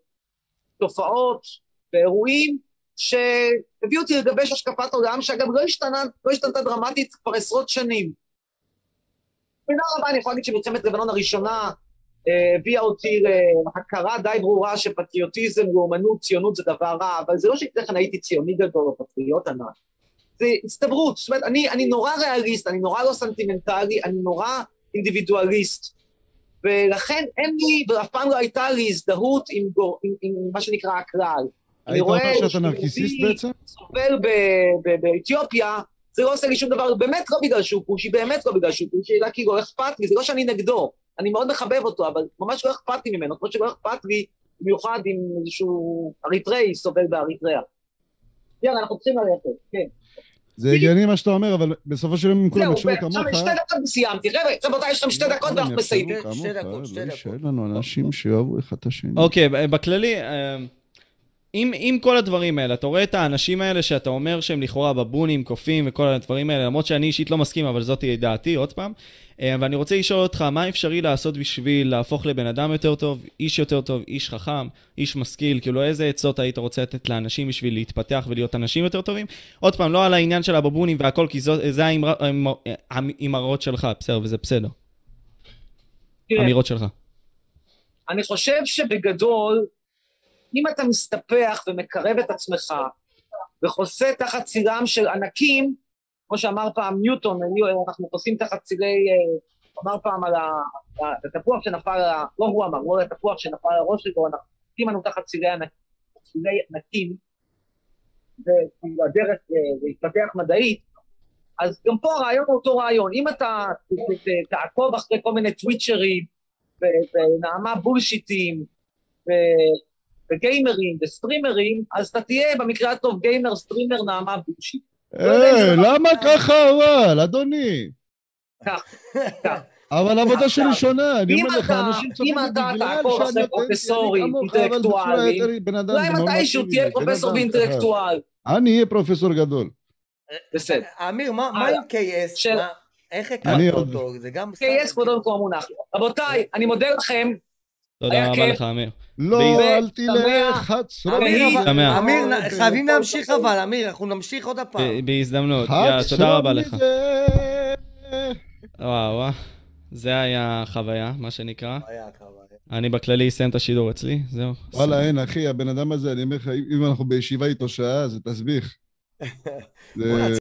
תופעות ואירועים שהביאו אותי לגבש השקפת עולם, שאגב לא השתנה, לא השתנתה דרמטית כבר עשרות שנים. במידה רבה אני יכול להגיד שמלחמת לבנון הראשונה אה, הביאה אותי להכרה די ברורה שפטריוטיזם, לאומנות, ציונות זה דבר רע, אבל זה לא שלפני כן הייתי ציוני גדול או פטריוט ענק. זה הצטברות, זאת אומרת, אני, אני נורא ריאליסט, אני נורא לא סנטימנטלי, אני נורא אינדיבידואליסט. ולכן אין לי, ואף פעם לא הייתה לי הזדהות עם, גור, עם, עם מה שנקרא הכלל. אני היית אומר רואה שאתה נרקיסיסט בעצם? סובל באתיופיה, זה לא עושה לי שום דבר, באמת לא בגלל שהוא כושי, באמת לא בגלל שהוא כושי, אלא כאילו לא אכפת לי, זה לא שאני נגדו, אני מאוד מחבב אותו, אבל ממש לא אכפת לי ממנו, כמו שלא אכפת לי במיוחד אם איזשהו אריתראי סובל באריתריאה. יאללה, אנחנו צריכים ללכת, כן. זה הגיוני מה שאתה אומר, אבל בסופו של יום אם כולם זהו, יקשו עכשיו כמוך... שתי דקות סיימתי, חבר'ה, רבותיי, יש לכם שתי דקות ואנחנו מסיימים. שתי- שתי דקות, שתי לא דקות. יישאר לנו אנשים שאוהבו אחד את השני. אוקיי, בכללי, אה, עם, עם כל הדברים האלה, אתה רואה את האנשים האלה שאתה אומר שהם לכאורה בבונים, קופים וכל הדברים האלה, למרות שאני אישית לא מסכים, אבל זאת תהיה דעתי, עוד פעם. אה, ואני רוצה לשאול אותך, מה אפשרי לעשות בשביל להפוך לבן אדם יותר טוב, איש יותר טוב, איש חכם, איש משכיל, כאילו איזה עצות היית רוצה לתת לאנשים בשביל להתפתח ולהיות אנשים יותר טובים? עוד פעם, לא על העניין של הבבונים והכל, כי זו, זה האמר- האמר- האמירות שלך, בסדר, וזה בסדר. אמירות שלך. אני חושב שבגדול, אם אתה מסתפח ומקרב את עצמך וחוסה תחת צילם של ענקים, כמו שאמר פעם ניוטון, אנחנו חוסים תחת צילי, אה, אמר פעם על התפוח שנפל, לא הוא אמר, לא התפוח שנפל על הראש שלו, אנחנו חוסים לנו תחת צילי ענקים, וכאילו הדרך אה, להתפתח מדעית, אז גם פה הרעיון הוא אותו רעיון. אם אתה תעקוב אחרי כל מיני טוויצ'רים ונעמה בולשיטים וגיימרים וסטרימרים, אז אתה תהיה במקרה הטוב גיימר, סטרימר, נעמה בולשיט. לא אה, למה ככה אבל, אדוני? כך, כך. אבל העבודה שלי שונה, אני אומר לך, אנשים צוחקים אם אתה בגלל תעקוב שאני אחרי פרופסורים אינטלקטואלים, יותר בן אדם אולי מתישהו תהיה בן פרופסור ואינטלקטואל. אני אהיה פרופסור גדול. בסדר. אמיר, מה. עם KS? איך עוד- אותו? זה גם... KS כבודו במקום המונח. רבותיי, אני מודה לכם. תודה היה רבה. לך, אמיר. לא, אל תלך, עצרוני. אמיר, לא, חייבים להמשיך אבל, אמיר, אנחנו נמשיך עוד הפעם. בהזדמנות. יאללה, תודה רבה לך. וואו, וואו. זה היה חוויה, מה שנקרא. אני בכללי אסיים את השידור אצלי, זהו. וואלה, אין, אחי, הבן אדם הזה, אני אומר לך, אם אנחנו בישיבה איתו שעה, [LAUGHS] זה תסביך.